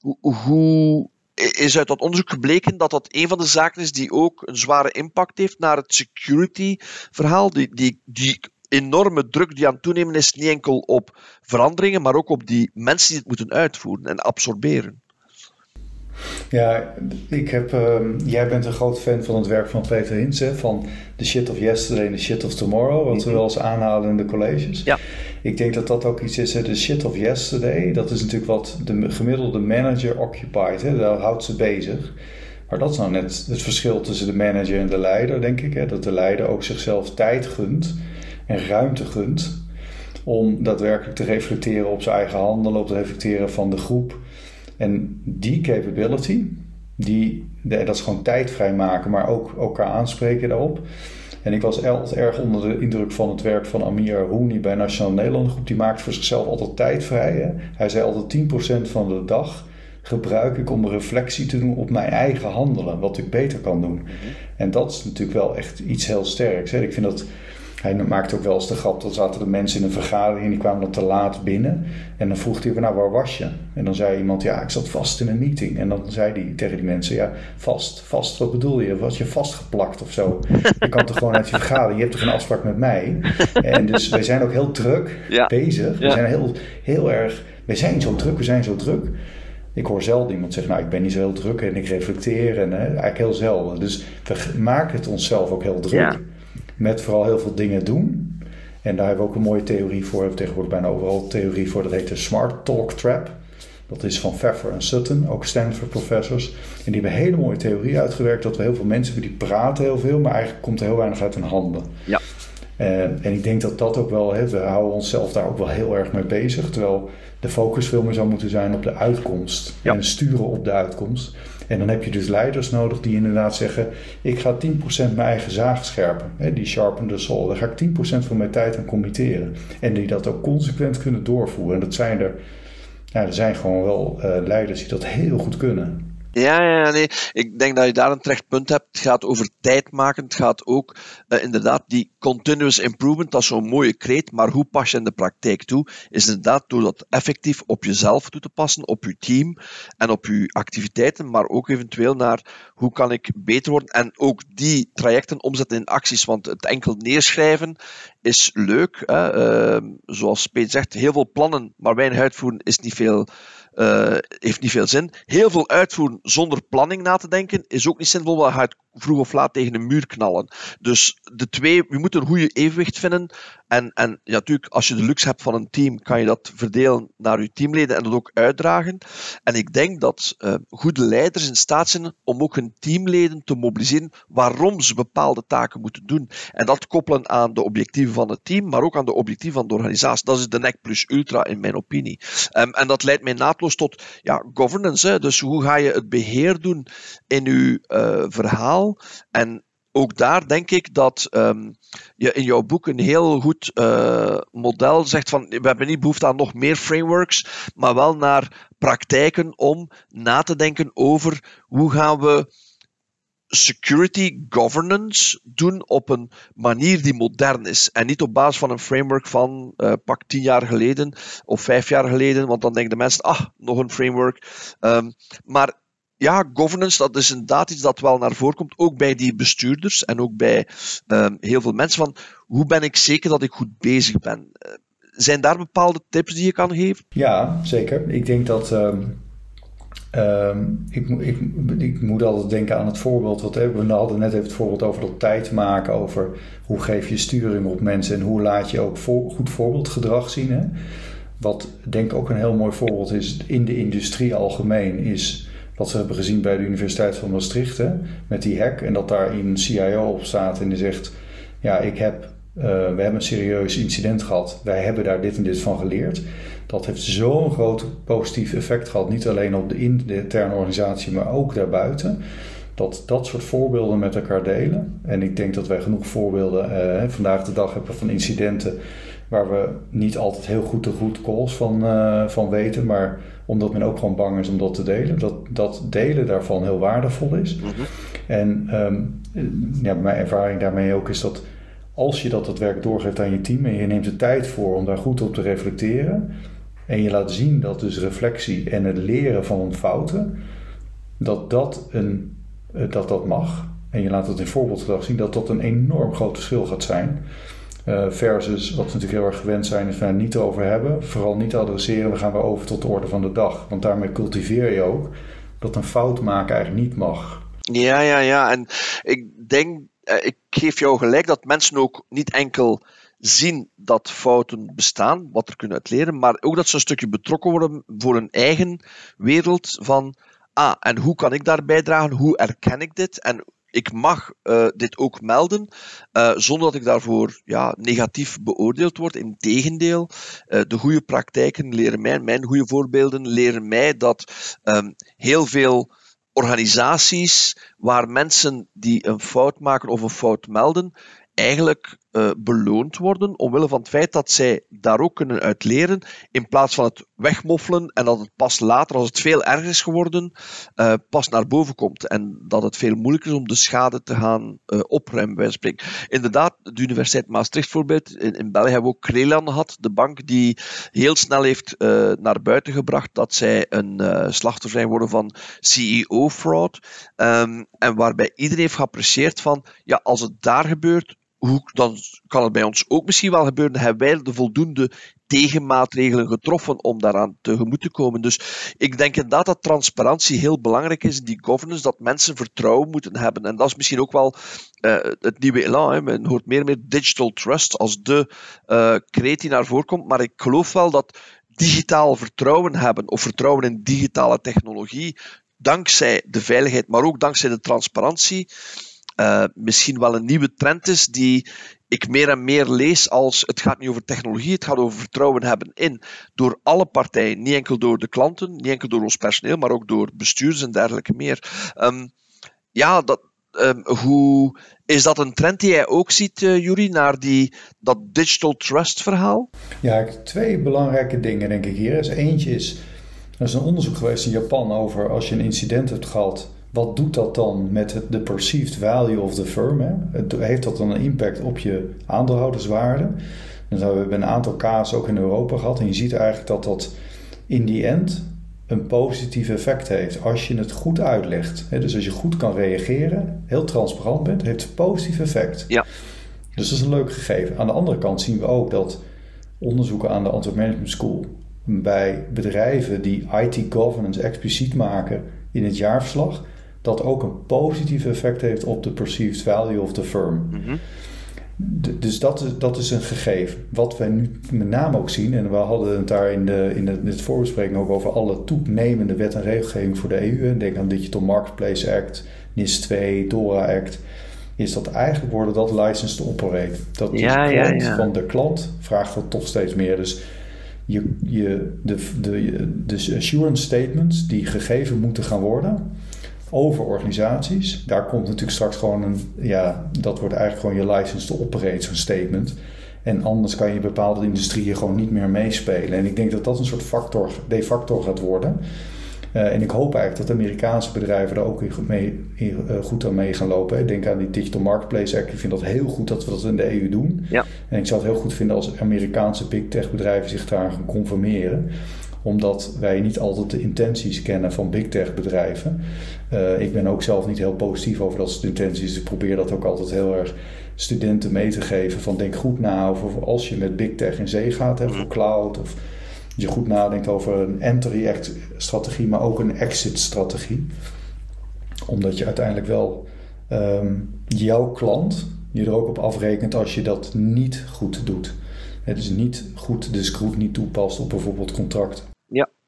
[SPEAKER 1] Hoe, hoe is uit dat onderzoek gebleken dat dat een van de zaken is die ook een zware impact heeft naar het security verhaal. Die, die, die enorme druk die aan het toenemen is, niet enkel op veranderingen, maar ook op die mensen die het moeten uitvoeren en absorberen.
[SPEAKER 2] Ja, ik heb, uh, jij bent een groot fan van het werk van Peter Hintze, van The Shit of Yesterday en The Shit of Tomorrow, wat we mhm. wel eens aanhalen in de colleges.
[SPEAKER 1] Ja.
[SPEAKER 2] Ik denk dat dat ook iets is, de shit of yesterday, dat is natuurlijk wat de gemiddelde manager occupied, hè, daar houdt ze bezig. Maar dat is nou net het verschil tussen de manager en de leider, denk ik. Hè, dat de leider ook zichzelf tijd gunt en ruimte gunt om daadwerkelijk te reflecteren op zijn eigen handelen, op te reflecteren van de groep. En die capability, die, dat is gewoon tijd vrijmaken, maar ook elkaar aanspreken daarop. En ik was altijd erg onder de indruk van het werk van Amir Rooney bij Nationaal Nederland Groep. Die maakt voor zichzelf altijd tijd vrij. Hè? Hij zei altijd 10% van de dag gebruik ik om reflectie te doen op mijn eigen handelen. Wat ik beter kan doen. Mhm. En dat is natuurlijk wel echt iets heel sterks. Hè? Ik vind dat hij maakte ook wel eens de grap, dat zaten de mensen in een vergadering en die kwamen dan te laat binnen. En dan vroeg hij, nou waar was je? En dan zei iemand, ja ik zat vast in een meeting. En dan zei hij tegen die mensen, ja vast, vast, wat bedoel je? Was je vastgeplakt of zo? Je kan toch gewoon uit je vergadering, je hebt toch een afspraak met mij? En dus wij zijn ook heel druk bezig. We zijn heel, heel erg, wij zijn zo druk, we zijn zo druk. Ik hoor zelden iemand zeggen, nou ik ben niet zo heel druk en ik reflecteer en hè, eigenlijk heel zelden. Dus we maken het onszelf ook heel druk met vooral heel veel dingen doen. En daar hebben we ook een mooie theorie voor. We hebben tegenwoordig bijna overal theorie voor. Dat heet de Smart Talk Trap. Dat is van Pfeffer en Sutton, ook Stanford professors. En die hebben een hele mooie theorie uitgewerkt dat we heel veel mensen hebben die praten heel veel, maar eigenlijk komt er heel weinig uit hun handen.
[SPEAKER 1] Ja.
[SPEAKER 2] En, en ik denk dat dat ook wel, hè, we houden onszelf daar ook wel heel erg mee bezig. Terwijl de focus veel meer zou moeten zijn op de uitkomst. Ja. En sturen op de uitkomst. En dan heb je dus leiders nodig die inderdaad zeggen: Ik ga 10% mijn eigen zaag scherpen. Hè, die sharpen the soul. Daar ga ik 10% van mijn tijd aan committeren. En die dat ook consequent kunnen doorvoeren. En dat zijn er, ja, er zijn gewoon wel uh, leiders die dat heel goed kunnen.
[SPEAKER 1] Ja, ja, nee. Ik denk dat je daar een terecht punt hebt. Het gaat over tijd maken. Het gaat ook uh, inderdaad die continuous improvement, dat is zo'n mooie kreet, maar hoe pas je in de praktijk toe? Is inderdaad door dat effectief op jezelf toe te passen, op je team en op je activiteiten, maar ook eventueel naar hoe kan ik beter worden en ook die trajecten omzetten in acties, want het enkel neerschrijven is leuk. Hè? Uh, zoals Peet zegt, heel veel plannen, maar weinig uitvoeren is niet veel heeft niet veel zin. Heel veel uitvoeren zonder planning na te denken is ook niet zinvol, want gaat vroeg of laat tegen een muur knallen. Dus de twee, je moet een goede evenwicht vinden. En, en ja, natuurlijk, als je de luxe hebt van een team, kan je dat verdelen naar je teamleden en dat ook uitdragen. En ik denk dat uh, goede leiders in staat zijn om ook hun teamleden te mobiliseren waarom ze bepaalde taken moeten doen. En dat koppelen aan de objectieven van het team, maar ook aan de objectieven van de organisatie. Dat is de NEC plus ultra in mijn opinie. Um, en dat leidt mij naadloos tot ja, governance. Hè. Dus hoe ga je het beheer doen in uw uh, verhaal? En ook daar denk ik dat um, je in jouw boek een heel goed uh, model zegt van we hebben niet behoefte aan nog meer frameworks, maar wel naar praktijken om na te denken over hoe gaan we security governance doen op een manier die modern is. En niet op basis van een framework van uh, pak tien jaar geleden of vijf jaar geleden, want dan denken de mensen, ah, nog een framework. Um, maar ja, governance, dat is inderdaad iets dat wel naar voren komt, ook bij die bestuurders en ook bij um, heel veel mensen, van hoe ben ik zeker dat ik goed bezig ben? Uh, zijn daar bepaalde tips die je kan geven?
[SPEAKER 2] Ja, zeker. Ik denk dat... Um, um, ik, ik, ik, moet altijd denken aan het voorbeeld. Wat, we hadden net even het voorbeeld over dat tijd maken. Over hoe geef je sturing op mensen. En hoe laat je ook goed voorbeeldgedrag zien. Hè? Wat denk ik ook een heel mooi voorbeeld is in de industrie algemeen. Is wat we hebben gezien bij de Universiteit van Maastricht. Hè, met die hack. En dat daar een CIO op staat en die zegt... Ja, ik heb we hebben een serieus incident gehad, wij hebben daar dit en dit van geleerd. Dat heeft zo'n groot positief effect gehad, niet alleen op de interne organisatie, maar ook daarbuiten. Dat dat soort voorbeelden met elkaar delen. En ik denk dat wij genoeg voorbeelden uh, vandaag de dag hebben van incidenten waar we niet altijd heel goed de root calls van, uh, van weten, maar omdat men ook gewoon bang is om dat te delen. Dat, dat delen daarvan heel waardevol is. Mm -hmm. En um, ja, mijn ervaring daarmee ook is dat als je dat het werk doorgeeft aan je team en je neemt de tijd voor om daar goed op te reflecteren en je laat zien dat dus reflectie en het leren van fouten, dat dat, een, dat, dat mag. En je laat het in voorbeeldgedrag zien dat dat een enorm groot verschil gaat zijn. Uh, versus wat we natuurlijk heel erg gewend zijn, is we niet over hebben. Vooral niet adresseren, dan gaan we over tot de orde van de dag. Want daarmee cultiveer je ook dat een fout maken eigenlijk niet mag.
[SPEAKER 1] Ja, ja, ja. En ik denk, uh, ik geef jou gelijk dat mensen ook niet enkel zien dat fouten bestaan, wat er kunnen uitleren, maar ook dat ze een stukje betrokken worden voor hun eigen wereld van, ah, en hoe kan ik daar bijdragen? Hoe erken ik dit? En ik mag uh, dit ook melden, uh, zonder dat ik daarvoor ja, negatief beoordeeld word. Integendeel, uh, de goede praktijken leren mij, mijn goede voorbeelden leren mij dat um, heel veel organisaties waar mensen die een fout maken of een fout melden, eigenlijk uh, beloond worden omwille van het feit dat zij daar ook kunnen uit leren, in plaats van het wegmoffelen en dat het pas later, als het veel erger is geworden, uh, pas naar boven komt. En dat het veel moeilijker is om de schade te gaan uh, opruimen, bij. Inderdaad, de Universiteit Maastricht bijvoorbeeld, in, België hebben we ook Crelan gehad, de bank die heel snel heeft naar buiten gebracht dat zij een slachtoffer zijn geworden van CEO-fraud. Um, en waarbij iedereen heeft geapprecieerd van, ja, als het daar gebeurt, hoe, dan kan het bij ons ook misschien wel gebeuren. Hebben wij de voldoende tegenmaatregelen getroffen om daaraan tegemoet te komen. Dus ik denk inderdaad dat transparantie heel belangrijk is, die governance, dat mensen vertrouwen moeten hebben. En dat is misschien ook wel uh, het nieuwe elan. Men hoort meer en meer digital trust als de uh, kreet die naar voren komt. Maar ik geloof wel dat digitaal vertrouwen hebben, of vertrouwen in digitale technologie, dankzij de veiligheid, maar ook dankzij de transparantie, uh, misschien wel een nieuwe trend is die ik meer en meer lees als het gaat niet over technologie, het gaat over vertrouwen hebben in door alle partijen, niet enkel door de klanten, niet enkel door ons personeel, maar ook door bestuurders en dergelijke meer. Um, ja, dat, um, hoe, is dat een trend die jij ook ziet, uh, Yuri, naar die, dat digital trust verhaal?
[SPEAKER 2] Ja, twee belangrijke dingen denk ik hier. Eentje is, er is een onderzoek geweest in Japan over als je een incident hebt gehad wat doet dat dan met de perceived value of the firm? Hè? Heeft dat dan een impact op je aandeelhouderswaarde? En we hebben een aantal casus ook in Europa gehad. En je ziet eigenlijk dat dat in die end een positief effect heeft. Als je het goed uitlegt. Dus als je goed kan reageren, heel transparant bent, heeft het een positief effect.
[SPEAKER 1] Ja.
[SPEAKER 2] Dus dat is een leuk gegeven. Aan de andere kant zien we ook dat onderzoeken aan de Antwerp Management School bij bedrijven die IT governance expliciet maken in het jaarverslag, dat ook een positief effect heeft op de perceived value of the firm. Mm-hmm. dus dat, dat is een gegeven. Wat wij nu met name ook zien, en we hadden het daar in, de, in, de, in het voorbespreking ook over alle toenemende wet en regelgeving voor de EU. Denk aan Digital Marketplace Act, NIS 2, DORA Act. Is dat eigenlijk worden dat license to operate. Dat ja, de klant ja, ja. van de klant vraagt dat toch steeds meer. Dus je, je, de, de, de assurance statements die gegeven moeten gaan worden over organisaties. Daar komt natuurlijk straks gewoon een, ja, dat wordt eigenlijk gewoon je license to operate, zo'n statement. En anders kan je bepaalde industrieën gewoon niet meer meespelen. En ik denk dat dat een soort factor, de factor gaat worden. Uh, en ik hoop eigenlijk dat Amerikaanse bedrijven er ook mee, uh, goed aan mee gaan lopen. Ik denk aan die Digital Marketplace Act. Ik vind dat heel goed dat we dat in de EU doen.
[SPEAKER 1] Ja.
[SPEAKER 2] En ik zou het heel goed vinden als Amerikaanse big tech bedrijven zich daar gaan conformeren omdat wij niet altijd de intenties kennen van big tech bedrijven. Uh, ik ben ook zelf niet heel positief over dat soort intenties. Ik probeer dat ook altijd heel erg studenten mee te geven. Van denk goed na over als je met big tech in zee gaat, hè, voor cloud. Of je goed nadenkt over een entry strategie, maar ook een exit strategie. Omdat je uiteindelijk wel um, jouw klant je er ook op afrekent als je dat niet goed doet. Het is niet goed de scroot niet toepast op bijvoorbeeld contracten.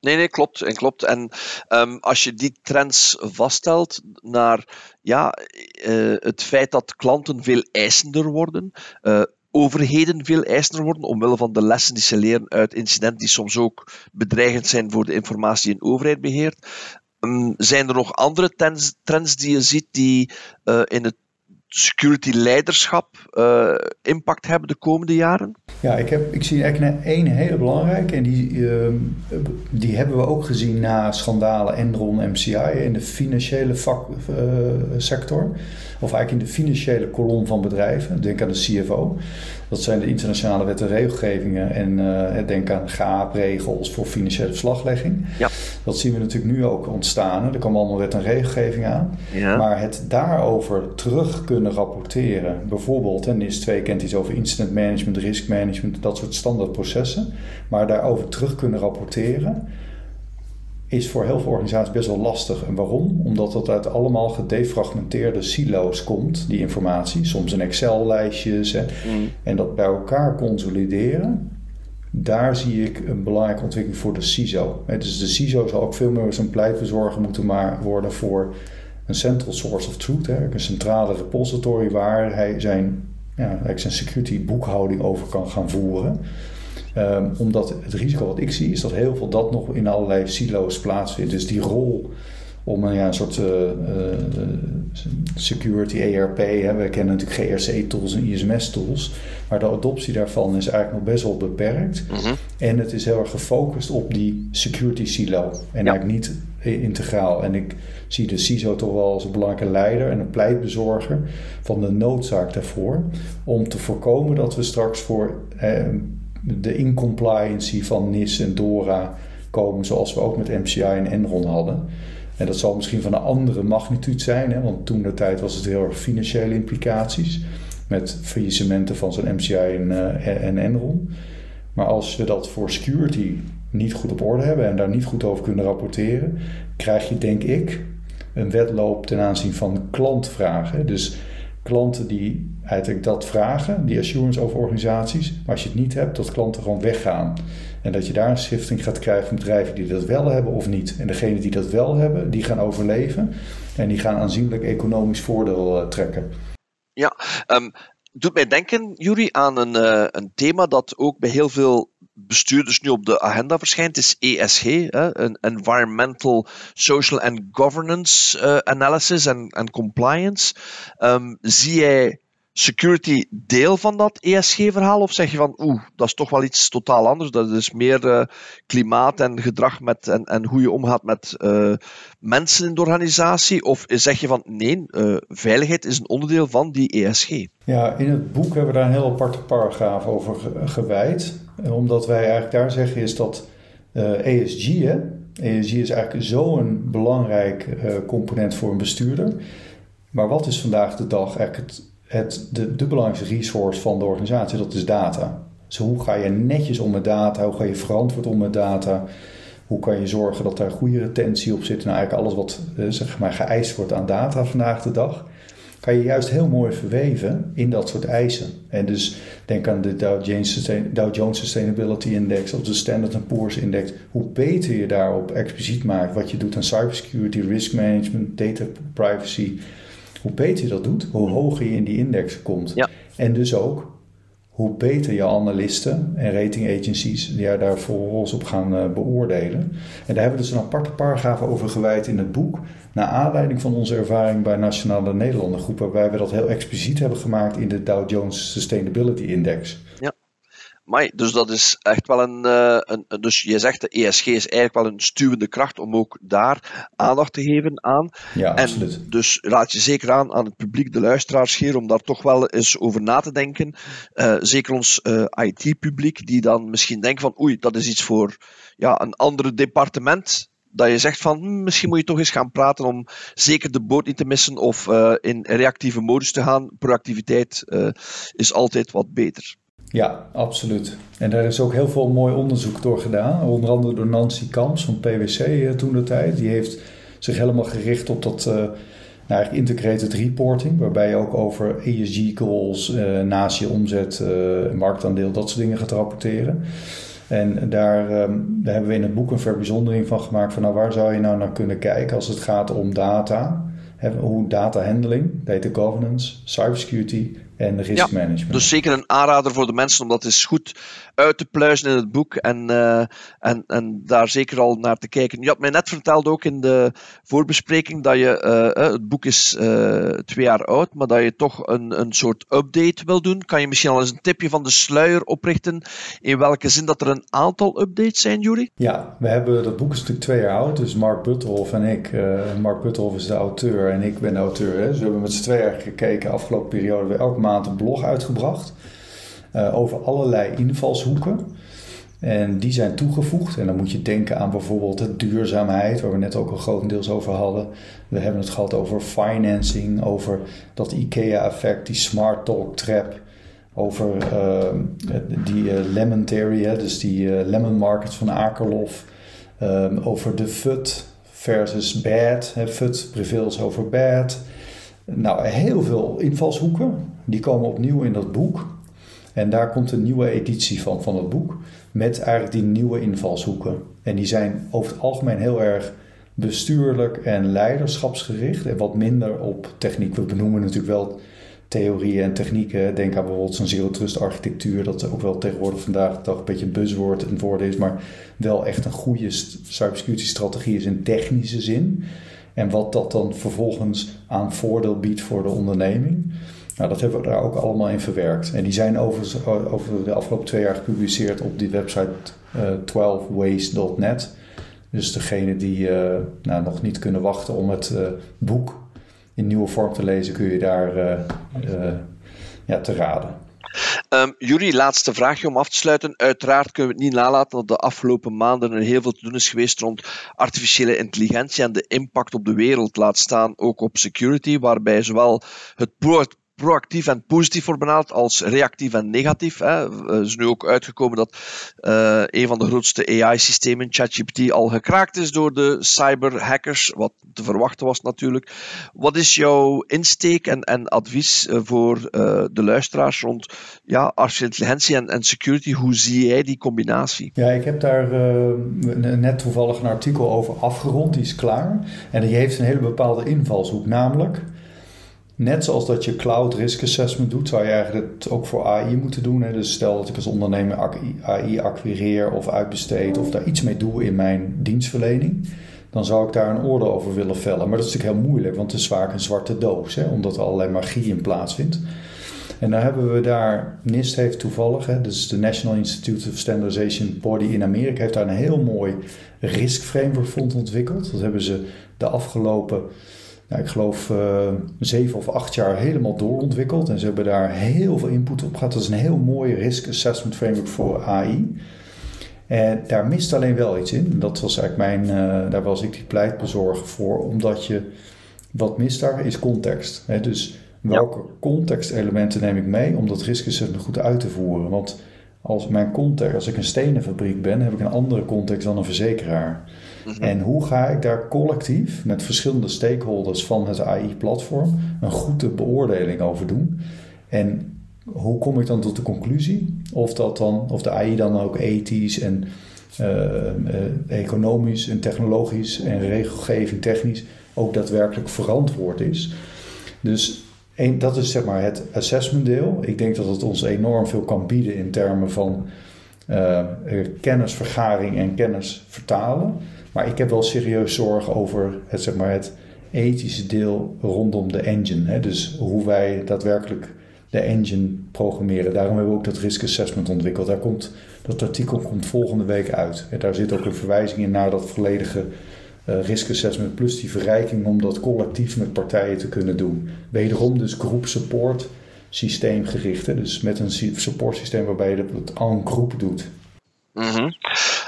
[SPEAKER 1] Nee, nee, klopt. En, klopt. en um, als je die trends vaststelt naar ja, uh, het feit dat klanten veel eisender worden, uh, overheden veel eisender worden, omwille van de lessen die ze leren uit incidenten die soms ook bedreigend zijn voor de informatie die een overheid beheert. Ehm, zijn er nog andere trends, die je ziet die uh, in het security leiderschap uh, impact hebben de komende jaren?
[SPEAKER 2] Ja, ik, heb, ik zie eigenlijk één hele belangrijke en die, uh, die hebben we ook gezien na schandalen Enron MCI in de financiële vak, uh, sector. Of eigenlijk in de financiële kolom van bedrijven. Denk aan de CFO. Dat zijn de internationale wet en regelgevingen. En uh, denk aan GAAP-regels voor financiële verslaglegging. Ja. Dat zien we natuurlijk nu ook ontstaan. Er komen allemaal wet en regelgeving aan. Ja. Maar het daarover terug kunnen rapporteren. Bijvoorbeeld, en NIS 2 kent iets over incident management, risk management. Dat soort standaardprocessen. Maar daarover terug kunnen rapporteren is voor heel veel organisaties best wel lastig. En waarom? Omdat het uit allemaal gedefragmenteerde silo's komt, die informatie. Soms in Excel-lijstjes. Mm. En dat bij elkaar consolideren, daar zie ik een belangrijke ontwikkeling voor de CISO. Dus de CISO zal ook veel meer zijn pleitbezorger moeten worden voor een central source of truth. Een centrale repository waar hij zijn, ja, zijn security boekhouding over kan gaan voeren. Um, omdat het risico wat ik zie is dat heel veel dat nog in allerlei silo's plaatsvindt. Dus die rol om een, ja, een soort uh, uh, security ERP, hè. we kennen natuurlijk GRC-tools en ISMS-tools, maar de adoptie daarvan is eigenlijk nog best wel beperkt. Mm -hmm. En het is heel erg gefocust op die security silo en ja. eigenlijk niet integraal. En ik zie de CISO toch wel als een belangrijke leider en een pleitbezorger van de noodzaak daarvoor om te voorkomen dat we straks voor eh, de incompliancy van NIS en DORA komen, zoals we ook met MCI en Enron hadden. En dat zal misschien van een andere magnitude zijn, hè, want toen de tijd was het heel erg financiële implicaties met faillissementen van zo'n MCI en, uh, en Enron. Maar als we dat voor security niet goed op orde hebben en daar niet goed over kunnen rapporteren, krijg je denk ik een wedloop ten aanzien van klantvragen. Dus klanten die eigenlijk dat vragen, die assurance over organisaties. Maar als je het niet hebt, dat klanten gewoon weggaan. En dat je daar een schifting gaat krijgen van bedrijven die dat wel hebben of niet. En degenen die dat wel hebben, die gaan overleven. En die gaan aanzienlijk economisch voordeel uh, trekken.
[SPEAKER 1] Ja, um, doet mij denken, Jury, aan een, uh, een thema dat ook bij heel veel bestuurders nu op de agenda verschijnt, is ESG, hè, een Environmental, Social and Governance uh, Analysis en Compliance. Um, zie jij security deel van dat ESG-verhaal? Of zeg je van, oeh, dat is toch wel iets totaal anders. Dat is meer uh, klimaat en gedrag met, en, en hoe je omgaat met uh, mensen in de organisatie? Of zeg je van, nee, uh, veiligheid is een onderdeel van die ESG?
[SPEAKER 2] Ja, in het boek hebben we daar een heel aparte paragraaf over gewijd. Omdat wij eigenlijk daar zeggen is dat ESG, hè, ESG is eigenlijk zo'n belangrijk component voor een bestuurder. Maar wat is vandaag de dag eigenlijk het het, de, belangrijkste resource van de organisatie, dat is data. Dus hoe ga je netjes om met data? Hoe ga je verantwoord om met data? Hoe kan je zorgen dat daar goede retentie op zit? Nou, eigenlijk alles wat eh, zeg maar, geëist wordt aan data vandaag de dag, kan je juist heel mooi verweven in dat soort eisen. En dus denk aan de Dow Jones, Dow Jones Sustainability Index of de Standard Poor's Index. Hoe beter je daarop expliciet maakt wat je doet aan cybersecurity, risk management, data privacy, hoe beter je dat doet, hoe hoger je in die index komt. Ja. En dus ook hoe beter je analisten en rating agencies ja, daar vervolgens op gaan uh, beoordelen. En daar hebben we dus een aparte paragraaf over gewijd in het boek. Naar aanleiding van onze ervaring bij Nationale Nederlanden Groep, waarbij we dat heel expliciet hebben gemaakt in de Dow Jones Sustainability Index.
[SPEAKER 1] Ja. Maar, dus dat is echt wel een, uh, een, Dus je zegt de ESG is eigenlijk wel een stuwende kracht om ook daar aandacht te geven aan.
[SPEAKER 2] Ja,
[SPEAKER 1] en
[SPEAKER 2] absoluut.
[SPEAKER 1] Dus raad je zeker aan aan het publiek, de luisteraars hier, om daar toch wel eens over na te denken. Uh, zeker ons uh, IT-publiek, die dan misschien denkt van oei, dat is iets voor ja, een ander departement dat je zegt van hm, misschien moet je toch eens gaan praten om zeker de boot niet te missen of uh, in reactieve modus te gaan. Proactiviteit uh, is altijd wat beter.
[SPEAKER 2] Ja, absoluut. En daar is ook heel veel mooi onderzoek door gedaan. Onder andere door Nancy Kamps van PwC eh, toen de tijd. Die heeft zich helemaal gericht op dat uh, nou, integrated reporting. Waarbij je ook over ESG goals, uh, naast je omzet, uh, marktaandeel, dat soort dingen gaat rapporteren. En daar, daar hebben we in het boek een verbijzondering van gemaakt. Van nou, waar zou je nou naar kunnen kijken als het gaat om data? hoe data handling, data governance, cybersecurity, en riskmanagement. Ja,
[SPEAKER 1] dus zeker een aanrader voor de mensen om dat eens goed uit te pluizen in het boek en, uh, en, en daar zeker al naar te kijken. Je had mij net verteld ook in de voorbespreking dat je, uh, het boek is uh, twee jaar oud, maar dat je toch een, een soort update wil doen. Kan je misschien al eens een tipje van de sluier oprichten in welke zin dat er een aantal updates zijn, Jury?
[SPEAKER 2] Ja, we hebben, dat boek is natuurlijk twee jaar oud, dus Mark Butterhoff en ik, Mark Butterhoff is de auteur en ik ben de auteur. Hè. Dus we hebben met z'n tweeën gekeken, afgelopen periode, we elke maand een blog uitgebracht. Uh, over allerlei invalshoeken. En die zijn toegevoegd. En dan moet je denken aan bijvoorbeeld de duurzaamheid, waar we net ook al grotendeels over hadden. We hebben het gehad over financing, over dat IKEA-effect, die smart talk trap. Over uh, die uh, lemon theory, dus die lemon market van Akerlof. Over de FUD versus bad. Hè, FUD prevails over bad. Nou, heel veel invalshoeken. Die komen opnieuw in dat boek. En daar komt een nieuwe editie van, van het boek. Met eigenlijk die nieuwe invalshoeken. En die zijn over het algemeen heel erg bestuurlijk en leiderschapsgericht. En wat minder op techniek. We benoemen natuurlijk wel theorieën en technieken. Denk aan bijvoorbeeld zo'n zero trust architectuur. Dat ook wel tegenwoordig vandaag de een beetje een buzzword en woord is. Maar wel echt een goede cybersecurity strategie is in technische zin. En wat dat dan vervolgens aan voordeel biedt voor de onderneming. Nou, dat hebben we daar ook allemaal in verwerkt. En die zijn over, over de afgelopen twee jaar gepubliceerd op die website uh, eh, 12ways.net. Dus degene die uh, nou, nog niet kunnen wachten om het uh, boek in nieuwe vorm te lezen, kun je daar ja, te raden.
[SPEAKER 1] Um, Jury, laatste vraagje om af te sluiten. Uiteraard kunnen we het niet nalaten dat de afgelopen maanden er heel veel te doen is geweest rond artificiële intelligentie en de impact op de wereld, laat staan ook op security, waarbij zowel het proactief en positief wordt benaderd als reactief en negatief. Hè. Het is nu ook uitgekomen dat uh, een van de grootste AI-systemen, ChatGPT, al gekraakt is door de cyberhackers, wat te verwachten was natuurlijk. Wat is jouw insteek en, en advies eh, voor de luisteraars rond ja, artificiële intelligentie en, en, security? Hoe zie jij die combinatie?
[SPEAKER 2] Ja, ik heb daar net toevallig een artikel over afgerond, die is klaar. En die heeft een hele bepaalde invalshoek, namelijk Net zoals dat je cloud risk assessment doet, zou je eigenlijk het ook voor AI moeten doen. Hè? Dus stel dat ik als ondernemer AI acquireer of uitbesteed of daar iets mee doe in mijn dienstverlening, dan zou ik daar een oordeel over willen vellen. Maar dat is natuurlijk heel moeilijk, want het is vaak een zwarte doos, hè? omdat er allerlei magie in plaatsvindt. En dan hebben we daar, NIST heeft toevallig, dus de National Institute of Standardization Body in Amerika, heeft daar een heel mooi risk framework voor ontwikkeld. Dat hebben ze de afgelopen ik geloof, uh, zeven of acht jaar helemaal doorontwikkeld. En ze hebben daar heel veel input op gehad. Dat is een heel mooi risk assessment framework voor AI. En daar mist alleen wel iets in. Dat was eigenlijk mijn, uh, daar was ik die pleitbezorger voor. Omdat je, wat mist daar is context. Hè? Dus welke ja. contextelementen neem ik mee om dat risk assessment goed uit te voeren? Want als mijn context, als ik een stenenfabriek ben, heb ik een andere context dan een verzekeraar. Mhm. En hoe ga ik daar collectief met verschillende stakeholders van het AI-platform een goede beoordeling over doen? En hoe kom ik dan tot de conclusie of, dat dan, of de AI dan ook ethisch en uh, uh, economisch en technologisch en regelgeving technisch ook daadwerkelijk verantwoord is? Dus dat is zeg maar het assessment deel. Ik denk dat het ons enorm veel kan bieden in termen van uh, kennisvergaring en kennis vertalen. Maar ik heb wel serieus zorgen over het, zeg maar, het ethische deel rondom de engine. Hè? Dus hoe wij daadwerkelijk de engine programmeren. Daarom hebben we ook dat risk assessment ontwikkeld. Daar komt, dat artikel komt volgende week uit. En daar zit ook een verwijzing in naar dat volledige uh, risk assessment plus die verrijking om dat collectief met partijen te kunnen doen. Wederom dus groep support systeemgericht. Dus met een support systeem waarbij je dat aan groep doet.
[SPEAKER 1] Mm.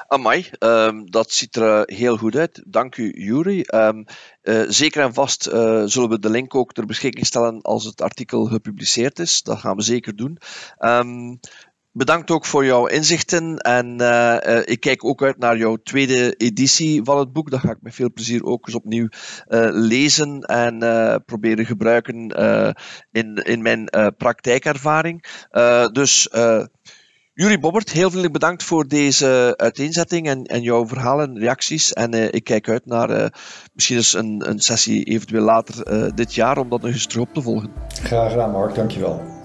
[SPEAKER 1] Amai, um, dat ziet er uh, heel goed uit. Dank u, Jury. Um, uh, zeker en vast uh, zullen we de link ook ter beschikking stellen als het artikel gepubliceerd is. Dat gaan we zeker doen. Um, bedankt ook voor jouw inzichten. En ik kijk ook uit naar jouw tweede editie van het boek. Dat ga ik met veel plezier ook eens opnieuw lezen en proberen gebruiken in, in mijn praktijkervaring. dus Jurie Bobbert, heel veel bedankt voor deze uiteenzetting en, en jouw verhalen en reacties. En uh, ik kijk uit naar uh, misschien eens een, een sessie eventueel later dit jaar om dat nog eens terug op te volgen.
[SPEAKER 2] Graag gedaan, Mark. Dankjewel.